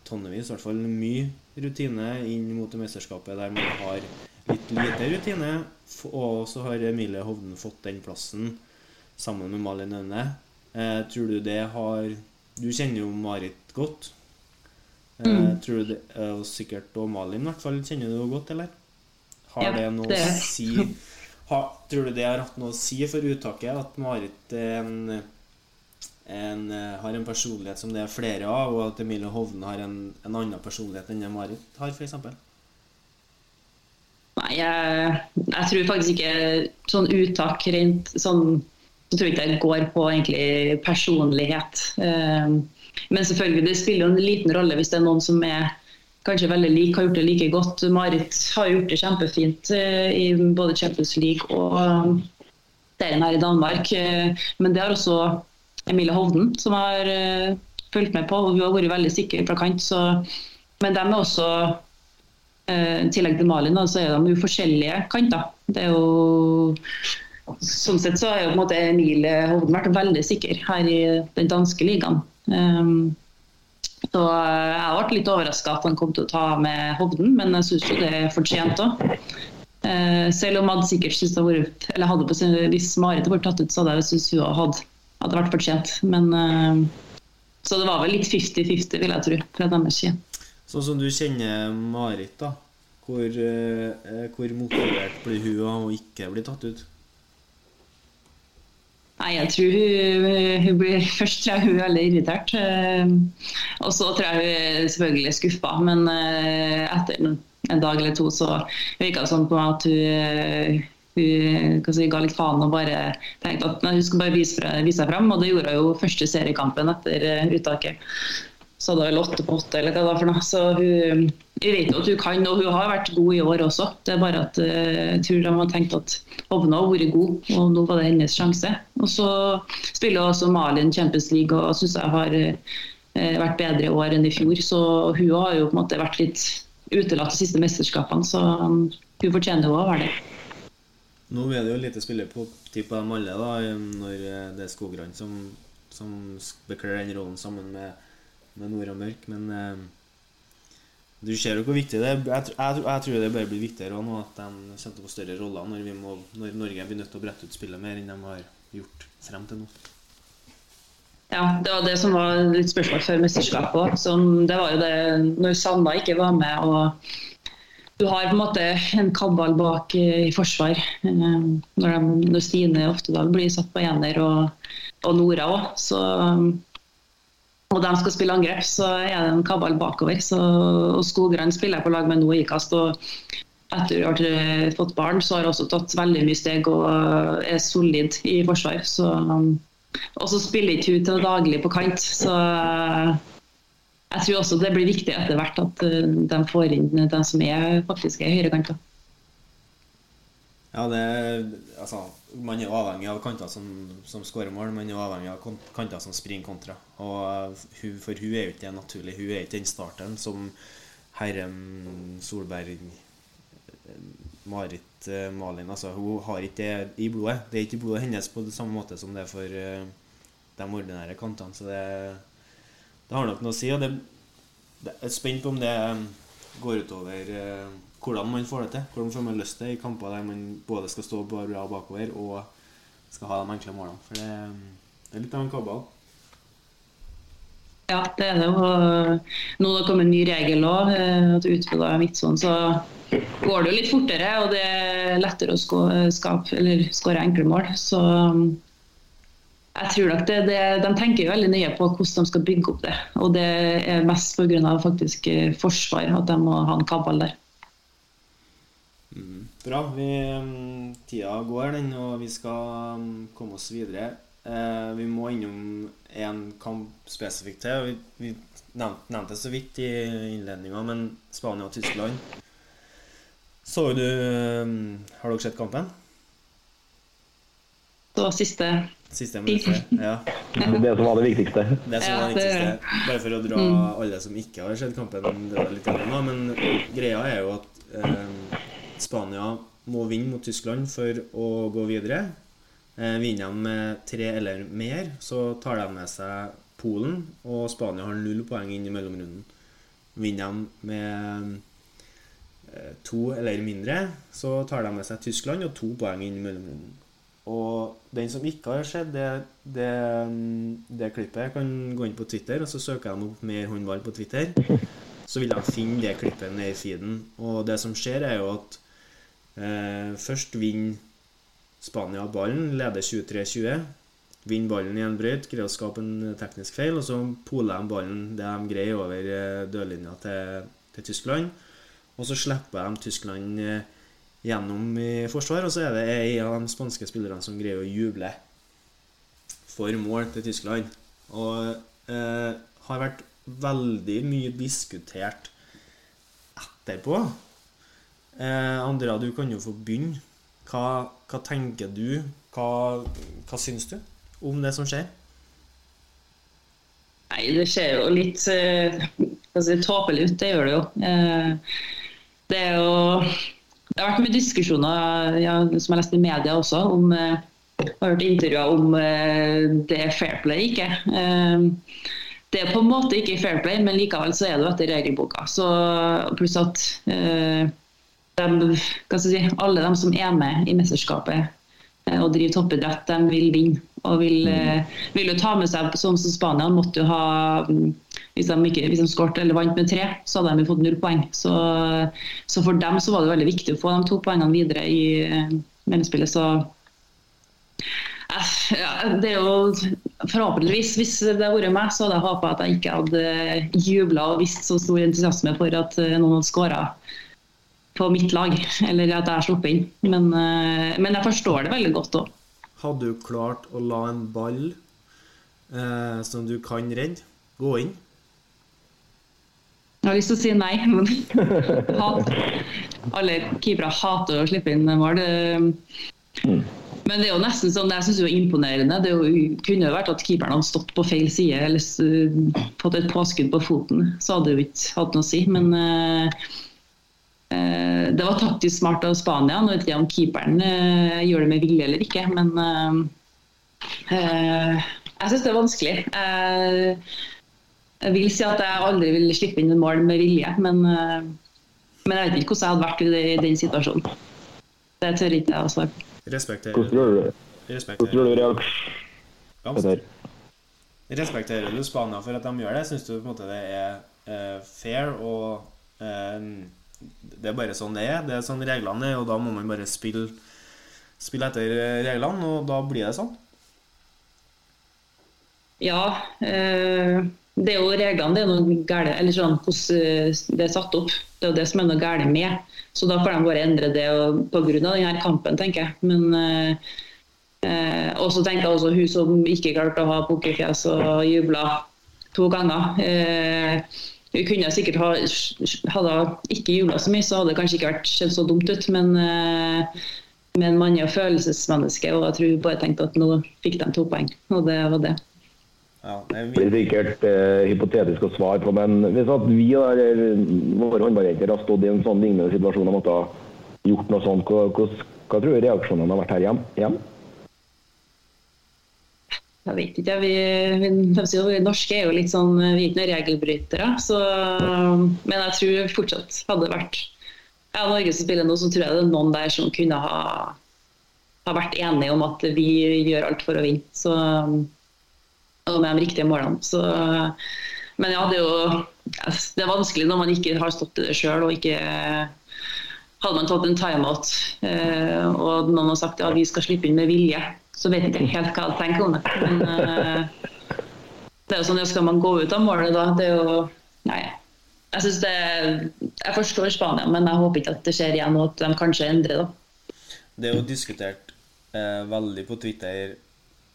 Tonnevis, i hvert fall mye rutine inn mot det mesterskapet der man har litt lite rutine. Og så har Emilie Hovden fått den plassen sammen med Malin Aune. Eh, tror du det har du kjenner jo Marit godt. Eh, mm. tror du det, og sikkert og Malin i hvert fall kjenner du godt, eller? Har ja, det noe det. å si ha, Tror du det har hatt noe å si for uttaket at Marit en, en, har en personlighet som det er flere av, og at Emilie Hovden har en, en annen personlighet enn det Marit har, f.eks.? Nei, jeg, jeg, tror faktisk ikke sånn uttak rent sånn så tror jeg ikke det går på egentlig personlighet. Eh, men selvfølgelig, det spiller jo en liten rolle hvis det er noen som er kanskje veldig lik, har gjort det like godt. Marit har gjort det kjempefint eh, i både Champions League og eh, serien her i Danmark. Men det har også Emilie Hovden, som har fulgt med på. og Hun har vært veldig sikker fra kant. Så, men de er også, i tillegg til Malin, så er de jo forskjellige kanter. Det er jo sånn sett så har jo på en måte Emil Hovden vært veldig sikker her i den danske ligaen. Um, så jeg vært litt overraska at han kom til å ta med Hovden, men jeg syns det er fortjent òg. Uh, eh, selv om jeg sikkert synes det vært, eller hadde på sin, Hvis Marit hadde vært tatt ut, så hadde jeg syntes hun hadde, hadde vært fortjent. Men, uh, så det var vel litt 50-50, vil jeg tro, fra deres side. Sånn som du kjenner Marit, da. Hvor, uh, hvor motivert blir hun av å ikke bli tatt ut? Nei, jeg tror hun, hun blir [LAUGHS] Først tror jeg hun er veldig irritert. Eh, og så tror jeg hun er selvfølgelig skuffa. Men eh, etter en dag eller to så virka det sånn på meg at hun, hun si, ga litt faen og bare tenkte at hun skulle bare vise, vise seg fram. Og det gjorde hun jo første seriekampen etter eh, uttaket så hun vel åtte på åtte, eller hva det var for noe. Så hun, jeg vet at hun kan, og hun har vært god i år også. Det er bare at eh, jeg tror de har tenkt at Hovna har vært god, og nå var det hennes sjanse. Og så spiller også Malin Champions League og syns jeg har eh, vært bedre i år enn i fjor. Så hun har jo på en måte vært litt utelatt de siste mesterskapene. Så um, hun fortjener jo å være det. Nå er det jo lite spiller på tid på dem alle, da, når eh, det er Skogran som, som bekler den rollen sammen med, med Nora Mørk. Men eh, du ser jo hvor viktig det er. Jeg, jeg, jeg tror det bare blir viktigere nå at de kommer til å få større roller når, må, når Norge blir nødt til å brette ut spillet mer enn de har gjort frem til nå. Ja, det var det som var litt spørsmål før mesterskapet òg. Det var jo det når Sanna ikke var med og du har på en måte en kabal bak i forsvar. Eh, når, de, når Stine Oftedal blir satt på ener, og, og Nora òg, og de skal spille angrep, så er det en kabal bakover. Så, og Skogran spiller på lag med nå i kast. og etter at jeg har fått barn, så har jeg også tatt veldig mye steg og er solid i forsvar. Så og så spiller ikke hun til daglig på kant. Så jeg tror også det blir viktig etter hvert at eh, de får inn den som er faktisk er høyrekanter. Ja, det, altså, man er avhengig av kanter som, som skårer mål. Man er avhengig av kanter som springer kontra. Og eh, hun, for hun er jo ikke det naturlig. Hun er ikke den starteren som Herrem Solberg Marit uh, Malin altså, hun har ikke det i blodet. Det er ikke i blodet hennes på det samme måte som det er for de ordinære kantene. Så det, det, har nok noe å si. og det, det er spent på om det eh, går utover eh, hvordan man får det til. Hvordan får man løst til i kamper der man både skal stå bra bakover og skal ha de enkle målene. For det, det er litt av en kabal. Ja, det er det. Og nå det kommet en ny regel òg, at utfylla er midtsonen. Så går det jo litt fortere, og det er lettere å skåre enkle mål. Så jeg tror nok det, det, De tenker jo veldig nøye på hvordan de skal bygge opp det. Og det er mest pga. faktisk eh, forsvar, at de må ha en kabal der. Mm, bra. Vi, um, tida går, den, og vi skal um, komme oss videre. Eh, vi må innom én kamp spesifikt til. Vi, vi nevnte, nevnte det så vidt i innledninga, men Spania og Tyskland så du um, Har dere sett kampen? Det var siste Siste minuttet, [LAUGHS] ja. Det som var det viktigste. Det som var det viktigste. Bare for å dra mm. alle som ikke har sett kampen, det var litt annet, men greia er jo at eh, Spania må vinne mot Tyskland for å gå videre. Eh, vinner de med tre eller mer, så tar de med seg Polen, og Spania har null poeng inn i mellomrunden. Vinner de med Eh, to eller mindre, så tar de med seg Tyskland og to poeng inn i mellomrunden. Og den som ikke har sett det, det, det, klippet, kan gå inn på Twitter, og så søker de opp mer håndball på Twitter. Så vil de finne det klippet ned i feeden. Og det som skjer, er jo at eh, først vinner Spania ballen, leder 23-20. Vinner ballen i en brøyt, greier å skape en teknisk feil, og så poler de ballen det de greier over eh, dørlinja til, til Tyskland. Og så slipper de Tyskland eh, gjennom i forsvar, og så er det en av de spanske spillerne som greier å juble for mål til Tyskland. Og eh, har vært veldig mye diskutert etterpå. Eh, Andrea, du kan jo få begynne. Hva, hva tenker du? Hva, hva syns du om det som skjer? Nei, det ser jo litt eh, si, tåpelig ut, det gjør det jo. Eh, det er jo det har vært mye diskusjoner ja, som jeg leste i media også, om jeg eh, har hørt intervjuer om eh, det er fair play ikke. Eh, det er på en måte ikke fair play, men likevel så er det jo etter regelboka. Så Pluss at de, si, alle de som er med i mesterskapet og driver toppidrett, de vil vinne. Og vil, mm. vil jo ta med seg, sånn som Spania, måtte jo ha hvis de, de skåret eller vant med tre, så hadde de fått null poeng. Så, så, for dem så var det veldig viktig å få de to poengene videre i eh, mellomspillet. Så eh, ja, det er jo Forhåpentligvis, hvis det hadde vært meg, så hadde jeg håpa at jeg ikke hadde jubla og vist så stor entusiasme for at eh, noen hadde skåra på mitt lag, [LAUGHS] eller at jeg har sluppet inn. Men, men, jeg forstår det veldig godt òg. Hadde du klart å la en ball eh, som du kan redde, gå inn? Jeg har lyst til å si nei, [LAUGHS] men hat. alle keepere hater å slippe inn mål. Men det er jo nesten sånn, jeg synes det er imponerende. Det jo, kunne jo vært at keeperen hadde stått på feil side eller fått et påskudd på foten. Så hadde det jo ikke hatt noe å si. Men uh, eh, det var taktisk smart av Spania. Nå vet jeg om keeperen eh, gjør det med vilje eller ikke, men eh, jeg syns det er vanskelig. Jeg, jeg vil si at jeg aldri vil slippe inn et mål med vilje, men, men jeg vet ikke hvordan jeg hadde vært i den situasjonen. Det tør ikke jeg å svare på. Respekterer Hvordan tror du, Respekterer. hvordan tror du reaksjon Blomst. Respekterer du Spania for at de gjør det? Syns du på en måte det er uh, fair og uh, Det er bare sånn det er. Det er sånn reglene er, og da må man bare spille, spille etter reglene, og da blir det sånn. Ja, eh, det er jo reglene det er noe gale, eller sånn hvordan det er satt opp. Det er jo det som er noe galt med. Så da får de bare endre det pga. denne kampen, tenker jeg. Men eh, også og så tenker jeg også hun som ikke klarte å ha pokerfjes og jubla to ganger. Eh, hun kunne sikkert ha Hadde ikke jubla så mye, så hadde det kanskje ikke vært sett så dumt ut. Men, eh, men man er følelsesmenneske, og jeg tror hun bare tenkte at nå fikk de to poeng. Og det var det. Ja, det er blir sikkert eh, hypotetisk å svare på, men hvis at vi eller våre håndballjenter har stått i en sånn lignende situasjon og måtte ha gjort noe sånt, hva, hva, hva tror du reaksjonene har vært her hjem? hjem? Jeg vet ikke. Vi, vi, de sier jo, vi norske er jo litt sånn Vi er ikke noen regelbrytere. Så, men jeg tror fortsatt hadde det vært ja, Norge som spiller nå, så tror jeg det er noen der som kunne ha, ha vært enige om at vi gjør alt for å vinne. Så, og med de riktige målene. Så, men ja, det er jo det er vanskelig når man ikke har stått i det sjøl og ikke Hadde man tatt en timeout eh, og noen har sagt ja, vi skal slippe inn med vilje, så vet jeg ikke helt hva jeg tenker om det. Men eh, det er jo sånn, ja, skal man gå ut av målet da? Det er jo Nei. Jeg synes det Jeg forstår Spania, men jeg håper ikke at det skjer igjen, og at de kanskje endrer, da. Det er jo diskutert eh, veldig på Twitter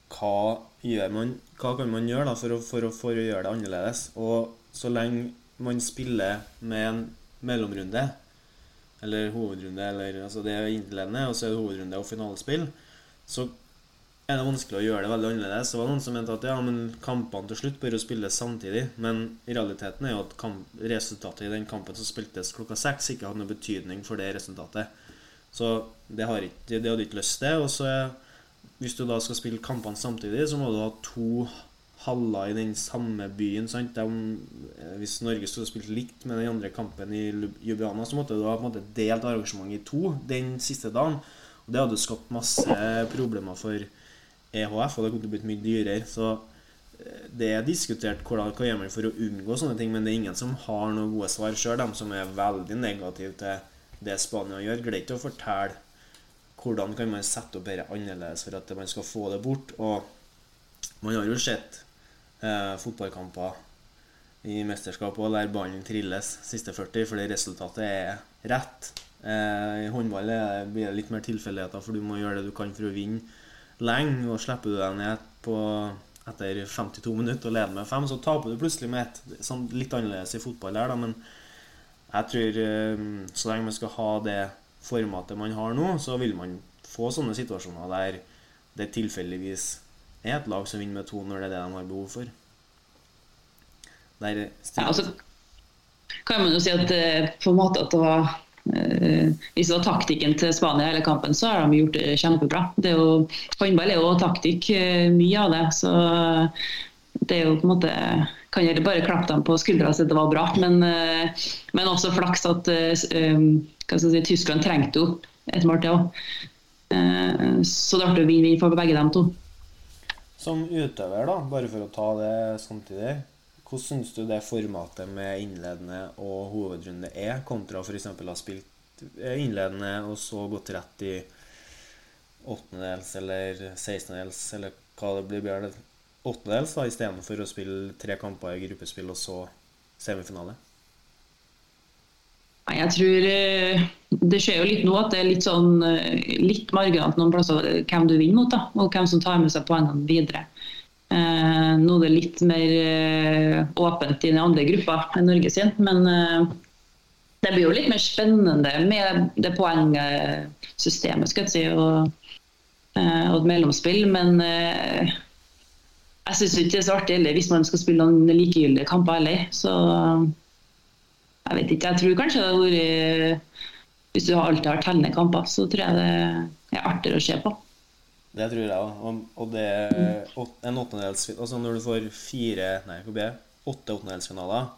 hva man Hva kan man gjøre da for å, for å, for å gjøre det annerledes? Og så lenge man spiller med en mellomrunde, eller hovedrunde, eller altså det er innledende, og så er det hovedrunde og finalespill, så er det vanskelig å gjøre det veldig annerledes. Det var noen som mente at ja, men kampene til slutt bør spilles samtidig. Men realiteten er jo at kamp, resultatet i den kampen som spiltes klokka seks, ikke hadde noen betydning for det resultatet. Så det, har ikke, det hadde ikke lyst til. Og så er hvis du da skal spille kampene samtidig, så må du ha to haller i den samme byen. Sant? De, hvis Norge skulle spilt likt med den andre kampen i Ljubljana, så måtte du ha på en måte delt arrangementet i to den siste dagen. Og Det hadde skapt masse problemer for EHF, og det kunne blitt mye dyrere. Så det er diskutert hvordan, hva gjør man for å unngå sånne ting, men det er ingen som har noen gode svar sjøl. De som er veldig negative til det Spania gjør, greier ikke å fortelle hvordan kan man sette opp dette annerledes for at man skal få det bort. Og man har jo sett eh, fotballkamper i mesterskapet der ballen trilles siste 40 fordi resultatet er rett. Eh, I håndball blir det litt mer tilfeldigheter, for du må gjøre det du kan for å vinne lenge. Og slipper du deg ned på etter 52 minutter og leder med fem, så taper du plutselig med ett. Sånn litt annerledes i fotball der, da, men jeg tror eh, så lenge man skal ha det formatet man har nå, så vil man få sånne situasjoner der det tilfeldigvis er et lag som vinner med to når det er det de har behov for. Der ja, altså, kan man jo si at eh, på en måte at det var eh, Hvis det var taktikken til Spania hele kampen, så har de gjort det kjempebra. Det er jo, håndball er jo taktikk, eh, mye av det. Så det er jo på en måte kan jeg bare klappe dem på skuldra og si at det var bra. Men, eh, men også flaks at eh, si, Tyskland trengte jo et mål til òg. Så det ble vinn-vinn for begge dem to. Som utøver, da, bare for å ta det samtidig. Hvordan syns du det formatet med innledende og hovedrunde er, kontra f.eks. å ha spilt innledende og så gått rett i åttendedels eller sekstendedels, eller hva det blir? Åttendedels da, istedenfor å spille tre kamper i gruppespill og så semifinale? Jeg tror eh, det skjer jo litt nå at det er litt sånn eh, litt marginalt noen plasser hvem du vinner mot, da, og hvem som tar med seg poengene videre. Eh, nå er det litt mer åpent i den andre gruppa enn Norge sin, men det blir jo litt mer spennende med det poengsystemet skal jeg si, og, og et mellomspill. Men jeg syns ikke det er så artig heller hvis man skal spille noen likegyldige kamper heller. Så Jeg vet ikke, jeg tror kanskje det hadde vært Hvis du alltid har tellende kamper, så tror jeg det er artigere å se på. Det tror jeg òg. Og, det en åttendedels Altså når du får fire Nei, hvor blir det? Åtte åttendedelsfinaler,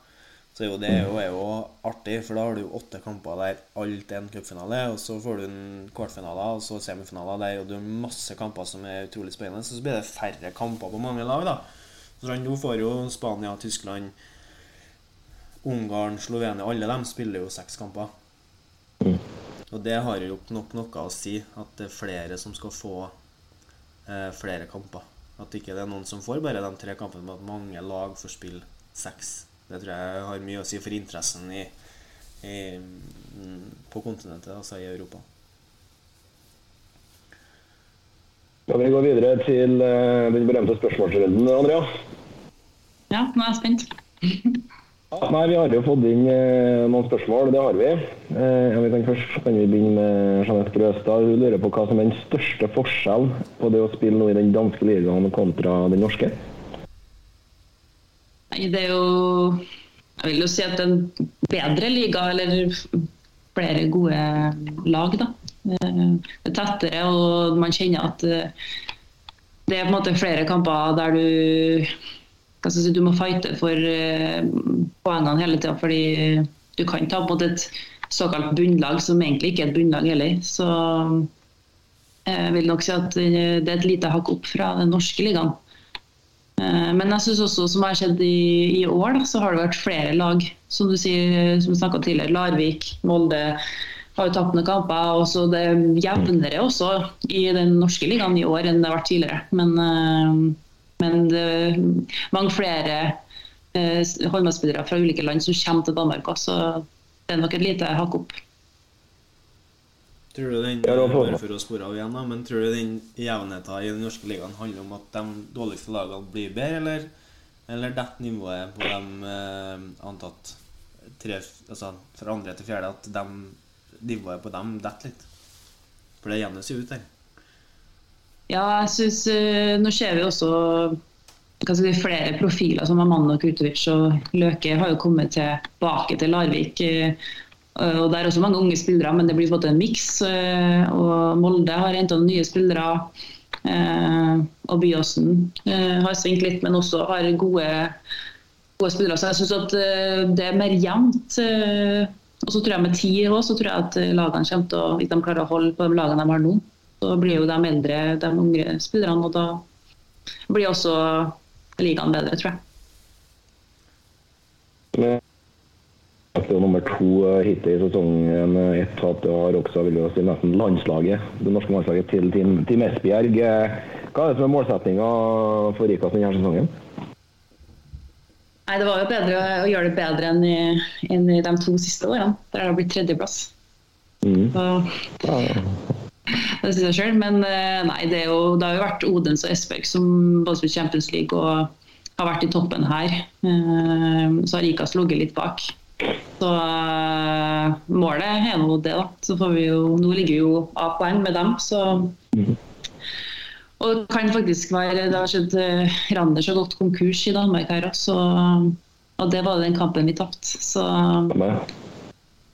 så er jo det jo, er jo artig, for da har du åtte kamper der alt er en cupfinale, og så får du en kvartfinale, og så semifinaler der, og du har masse kamper som er utrolig spennende. Så så blir det færre kamper på mange lag, da. Så nå får jo Spania, Tyskland, Ungarn, Slovenia Alle dem spiller jo seks kamper. Og det har jo nok noe å si, at det er flere som skal få eh, flere kamper. At ikke det er noen som får bare de tre kampene, men at mange lag får spille seks. Det tror jeg har mye å si for interessen i, i, på kontinentet, altså i Europa. Skal vi gå videre til eh, den berømte spørsmålsrunden, Andrea? Ja, nå er jeg spent. Nei, Vi har jo fått inn eh, noen spørsmål, det har vi. Eh, ja, vi kan først kan vi begynne med Jeanette Grøstad. Hun lurer på hva som er den største forskjellen på det å spille nå i den danske ligaen kontra den norske? Nei, det er jo Jeg vil jo si at det er en bedre liga, eller flere gode lag, da. Eh, Det er tettere, og man kjenner at eh, det er på en måte flere kamper der du si, du må fighte for eh, poengene hele tida, fordi du kan ta på et såkalt bunnlag som egentlig ikke er et bunnlag heller. Så jeg vil nok si at det er et lite hakk opp fra den norske ligaen. Eh, Men jeg synes også, som har skjedd i, i år, da, så har det vært flere lag. Som du sier, som snakka tidligere, Larvik, Molde har jo tapt noen kamper. og så Det er jevnere også i den norske ligaen i år enn det har vært tidligere. Men, eh, men det er mange flere eh, håndballspillere fra ulike land som kommer til Danmark. Så det er nok et lite hakk opp. Tror du den bare for å spore av igjen da, men tror du den jevnheten i den norske ligaen handler om at de dårligste lagene blir bedre, eller, eller detter nivået på dem eh, antatt tre, altså fra andre til fjerde, at de, nivået på dem detter litt? For det jevnes jo ut der. Ja, jeg synes eh, Nå ser vi også hva skal si, flere profiler som Amanda Kutovic og Løke har jo kommet tilbake til Larvik. eh, og Det er også mange unge spillere, men det blir en miks. eh, og Molde har henta nye spillere. eh, Og Byåsen eh, har svingt litt, men også har gode, gode spillere. Så jeg syns at eh, det er mer jevnt. eh, Og så tror jeg med tid også, så tror jeg at eh, lagene kommer til å, hvis de klarer å holde på de lagene de har nå, så blir jo de eldre, de unge spillerne, og da blir også ligaen bedre, tror jeg. Det er nummer to eh, hittil i sesongen. eh, Ett tap har også vil jeg si, nesten landslaget, det norske landslaget til Team, team Esbjerg. Eh, Hva er det som er målsettinga for Rikas denne sesongen? Nei, Det var jo bedre å gjøre det bedre enn i, enn i de to siste årene. Der har det blitt tredjeplass. Mm. Så det synes jeg selv. Men nei, det, jo, det har jo vært Odens og Esbjerg som både spilte Champions League og har vært i toppen her. Så har Rikas ligget litt bak. Så eh, målet er nå det, da. Så får vi jo, nå ligger vi jo A-poeng med dem, så Og det kan faktisk være Det har skjedd eh, Randers har gått konkurs i Danmark her også. Og det var den kampen vi tapte. Så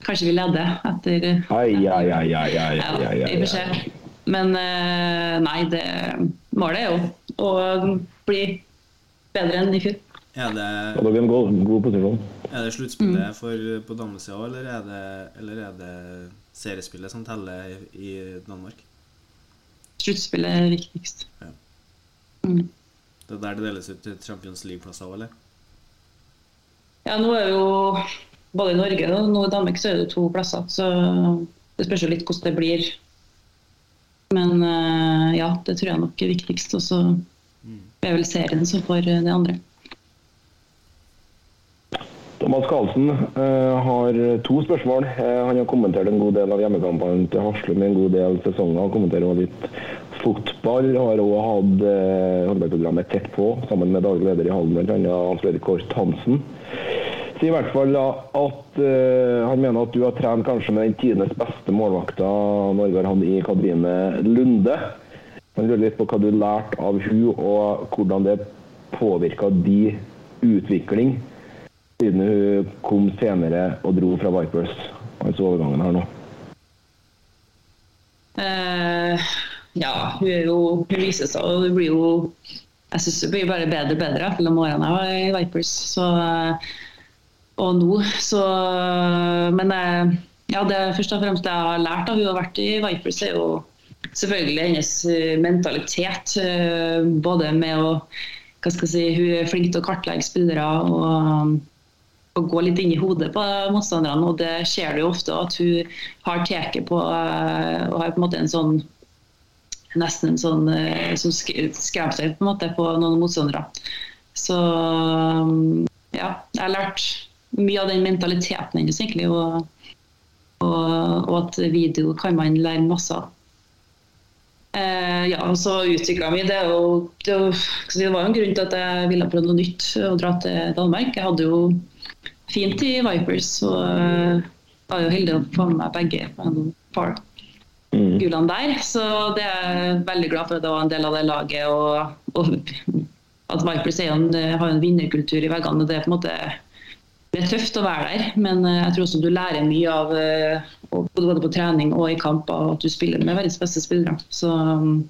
kanskje vi leder etter Ai, ai, ai, ai, ai, ja, ai, ai, se. ai. Men eh, nei, det, målet er jo å bli bedre enn i fjor. Er det, er en god, god posisjon. er det sluttspillet for, på damesida, eller, er det- eller er det seriespillet som teller i, i Danmark? Sluttspillet er viktigst. Ja. Mm. Det er der det deles ut til Champions League-plasser, eller? Ja, nå er jo både i Norge og nå i Danmark så er det to plasser, så det spørs jo litt hvordan det blir. Men eh, ja, det tror jeg nok er viktigst. Og så er vel serien som får eh, det andre. Thomas Karlsen eh, har to spørsmål. Eh, han har kommentert en god del av hjemmekampene til Haslum i en god del sesonger. Han kommenterer også litt fotball. Har også hatt eh, håndballprogrammet tett på, sammen med daglig leder i Halden, bl.a. Hans Fredrik Kort Hansen. Sier i hvert fall da at eh, han mener at du har trent kanskje med den tidenes beste målvakta Norge har hatt i Katrine Lunde. Han lurer litt på hva du lærte av hun, og hvordan det påvirka din utvikling. Siden hun kom senere og dro fra Vipers. Altså overgangen her nå. Eh, ja, hun er jo Hun viser seg og hun blir jo Jeg syns hun blir bare bedre og bedre mellom årene jeg var i Vipers. Så, eh, og nå, så Men eh, ja, det først og fremst jeg har lært av hun har vært i Vipers, er jo selvfølgelig hennes eh, mentalitet. Både med å hva skal jeg si, Hun er flink til å kartlegge spillere og, og gå litt inn i hodet på motstanderne. og Det ser du jo ofte at hun har taket på eh, og har på en måte en sånn nesten en sånn eh, som skremsel på på noen motstandere. Så ja, jeg har lært mye av den mentaliteten hennes egentlig. Og, og, og at video kan man lære masse av. Eh, ja, så utvikla mi. Det, og, det, det var jo en grunn til at jeg ville prøve noe nytt og dra til Danmark. Jeg hadde jo fint i Vipers og eh, var jo heldig å få med meg begge på en par Mm. der. Så det er jeg veldig glad for at jeg var en del av det laget. Og, og [LAUGHS] at Vipers er en, har en vinnerkultur i veggene. og Det er på en måte det er tøft å være der, men eh, jeg tror også du lærer mye av eh, både på trening og i kamp av at du spiller med verdens beste spillere. Så, um,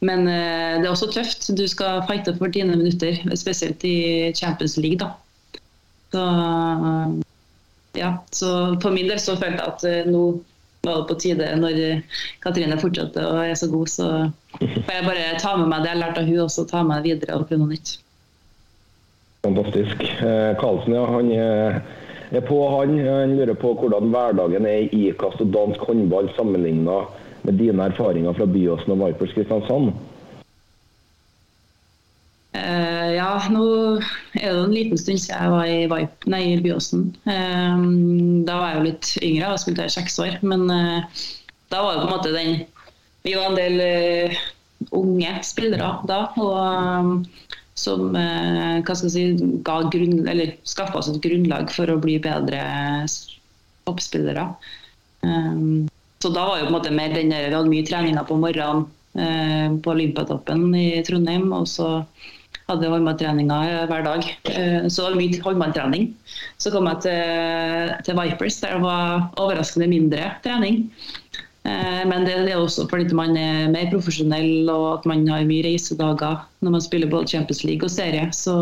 men det er også tøft. Du skal fighte for dine minutter, spesielt i Champions League. da. Så, ja, så for min del så følte jeg at eh, nå var det på tide, når eh, Katrine fortsetter og er så god, så får jeg bare ta med meg det jeg har lært av hun også ta med det videre og prøve noe nytt. Fantastisk. Eh, Karlsen, ja, han er på, han. Han lurer på hvordan hverdagen er i ikast og dansk håndball sammenligna med dine erfaringer fra Byåsen og Vipers Kristiansand. Eh, ja, nå er det en liten stund siden jeg var i, Vipe, nei, i Byåsen. Uh, da var jeg jo litt yngre, jeg skulle til seks år. Men uh, da var det på en måte den Vi var en del unge spillere da. Og som hva skal jeg si, ga grunn, eller skaffa oss et grunnlag for å bli bedre toppspillere. Um, så da var jo på en måte mer den der, Vi hadde mye treninger på morgenen på Olympiatoppen i Trondheim. Og så hadde håndballtreninger hver dag. Eh, så det var mye håndballtrening. Så kom jeg til, til Vipers, der det var overraskende mindre trening. Eh, Men det er også fordi man er mer profesjonell og at man har mye reisedager når man spiller både Champions League og serie. Så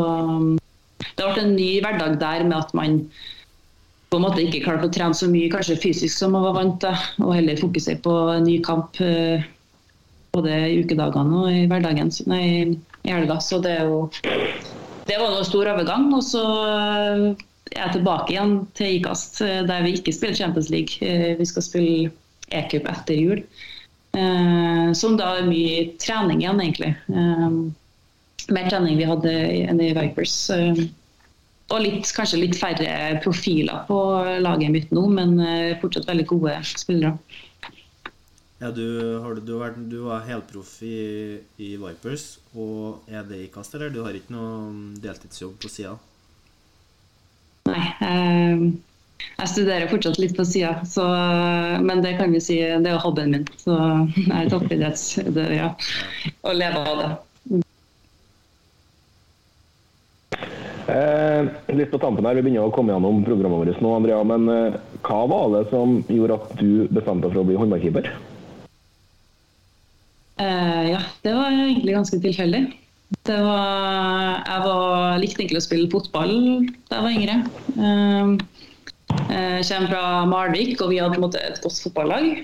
det det ble en ny hverdag der med at man på en måte ikke klarte å trene så mye kanskje fysisk som man var vant til, og heller fokusere på en ny kamp eh, både i ukedagene og i hverdagen, nei, i helga. Så det er jo Det var en stor overgang. Og så eh, er jeg tilbake igjen til Ikast, eh, der vi ikke spiller Champions League. Eh, Vi skal spille e-cup etter jul. Som da er mye trening igjen, egentlig. Mer trening vi hadde enn i Vipers. Og litt, kanskje litt færre profiler på laget mitt nå, men fortsatt veldig gode spillere. Ja, du, har, du, du, har vært, du var helproff i, i Vipers, og er det i kast, eller? Du har ikke noe deltidsjobb på sida? Nei. Eh, jeg studerer fortsatt litt på sida, men det kan vi si, det er hobbyen min. Så jeg er toppidrettsutøver, ja. Og lever av det. Eh, litt på tampen her, Vi begynner å komme gjennom programmet vårt nå, Andrea. Men eh, hva var det som gjorde at du bestemte deg for å bli håndballkeeper? Eh, ja, det var egentlig ganske tilfeldig. Det var, jeg var, likte egentlig å spille fotball da jeg var yngre. Uh, jeg kommer fra Malvik, og vi hadde på en måte et godt fotballag.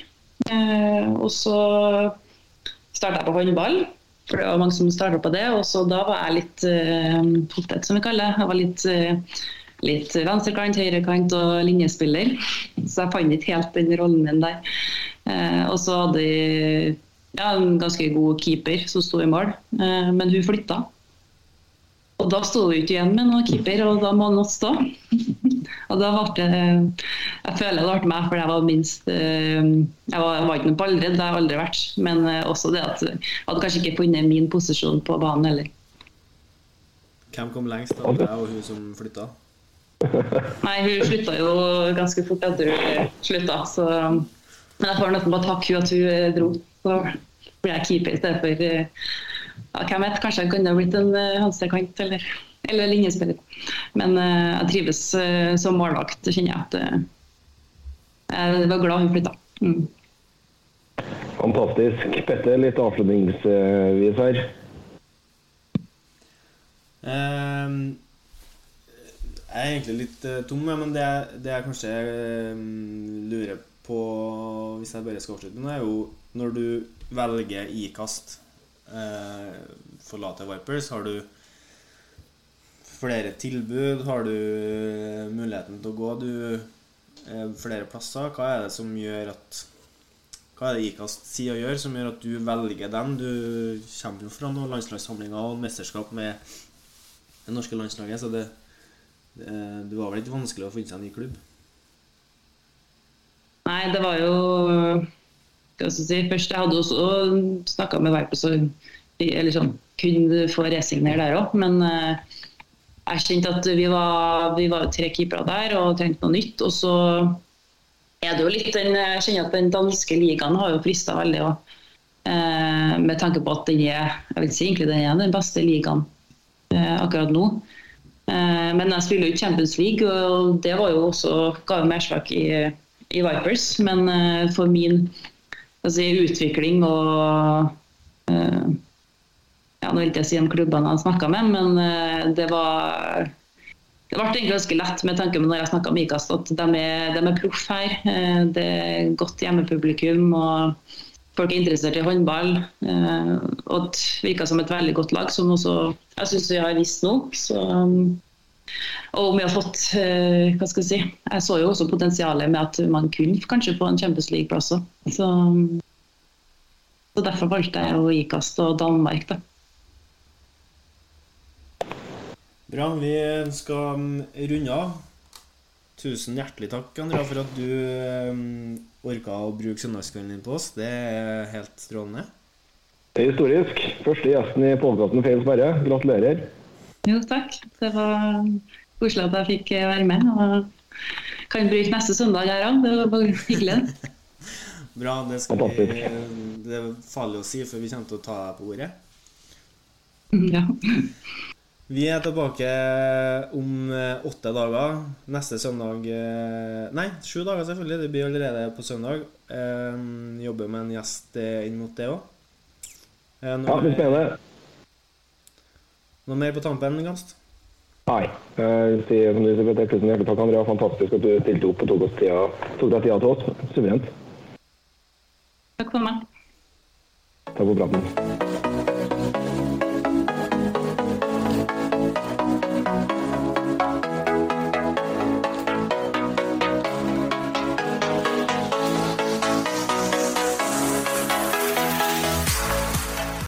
Uh, og så starta jeg på håndball, for det var mange som starta på det. Og så da var jeg litt potet, som vi kaller det. Jeg var litt, litt venstrekant, høyrekant og linjespiller. Så jeg fant ikke helt den rollen min der. Og så hadde jeg ja, en ganske god keeper som sto i mål, eh, men hun flytta. Og da sto hun ikke igjen med noen keeper, og da må noe stå. [LAUGHS] og da ble det Jeg føler det ble meg, for jeg var minst eh, Jeg var, jeg var ikke noe ballredd, det har jeg aldri vært. Men eh, også det at jeg hadde kanskje ikke funnet min posisjon på banen heller. Hvem kom lengst av deg og hun som flytta? [LAUGHS] Nei, hun slutta jo ganske fort etter hun slutta, så Men jeg får nesten bare takke hun at hun dro. Så blir jeg keeper i stedet for eh, ja, Hvem vet, kanskje jeg kunne ha blitt en eh, venstrekant, eller Eller linjespiller. Men uh, jeg trives uh, som målvakt, kjenner jeg at uh, jeg var glad hun flytta. Mm. Fantastisk. Petter, litt avslutningsvis her. Um, jeg er egentlig litt uh, tom, men det, det jeg kanskje um, lurer på, hvis jeg bare skal avslutte nå, er jo når du velger ikast, for forlater Vipers, har du flere tilbud? Har du muligheten til å gå du, eh, flere plasser? Hva er det som gjør at hva er det IKAST sier og gjør som gjør at du velger dem? Du kommer jo fra noen landslagssamlinger og mesterskap med det norske landslaget, så det, det, det var vel ikke vanskelig å finne seg en ny klubb? Nei, det var jo skal jeg si Først, jeg hadde også snakka med Vipers og eller sånn, kunne få resignere der òg, men uh, jeg kjente at vi var, vi var tre keepere der og trengte noe nytt. Og så er det jo litt den, jeg kjenner at den danske ligaen har jo frista veldig òg. Eh, med tanke på at den er jeg vil si egentlig den er den beste ligaen eh, akkurat nå. Eh, men jeg spiller jo ikke Champions League, og det var jo også ga mersmak i, i, Vipers. Men eh, for min si, utvikling og eh, ja, Nå vil jeg si om klubbene jeg snakka med, men eh, det var det ble egentlig ganske lett med tanke på når jeg snakka med IKAS, at de er, er proff her. Eh, det er godt hjemmepublikum. og Folk er interessert i håndball. Og det virker som et veldig godt lag, som også jeg syns vi har visst nå. Så, og om vi har fått eh, hva skal Jeg si, jeg så jo også potensialet med at man kunne kanskje få en Champions League-plass òg. Så, så, derfor valgte jeg å IKAS og Danmark. da. Bra. Vi skal um, runde av. Tusen hjertelig takk, Andrea, for at du um, orka å bruke søndagskvelden din på oss. Det er helt strålende. Det er historisk. Første gjesten i podkasten Feil sperre. Gratulerer. Jo, takk. Det var koselig at jeg fikk være med. Og kan bruke neste søndag her òg. Det var hyggelig. [LAUGHS] Bra. Det, skal vi, det er farlig å si, for vi kommer til å ta deg på ordet. Ja. [LAUGHS] Vi er tilbake om eh, åtte dager. Neste søndag eh, Nei, sju dager, selvfølgelig. Det blir allerede på søndag. Eh, jobber med en gjest inn mot det òg. Ja, det blir spennende. Noe mer på tampen, Gast? Nei. Jeg sier som du sier, tusen hjertelig takk, Andrea. Fantastisk at du stilte opp og tok, oss tida, tok deg tida til oss. Suverent. Takk for meg. Takk for praten.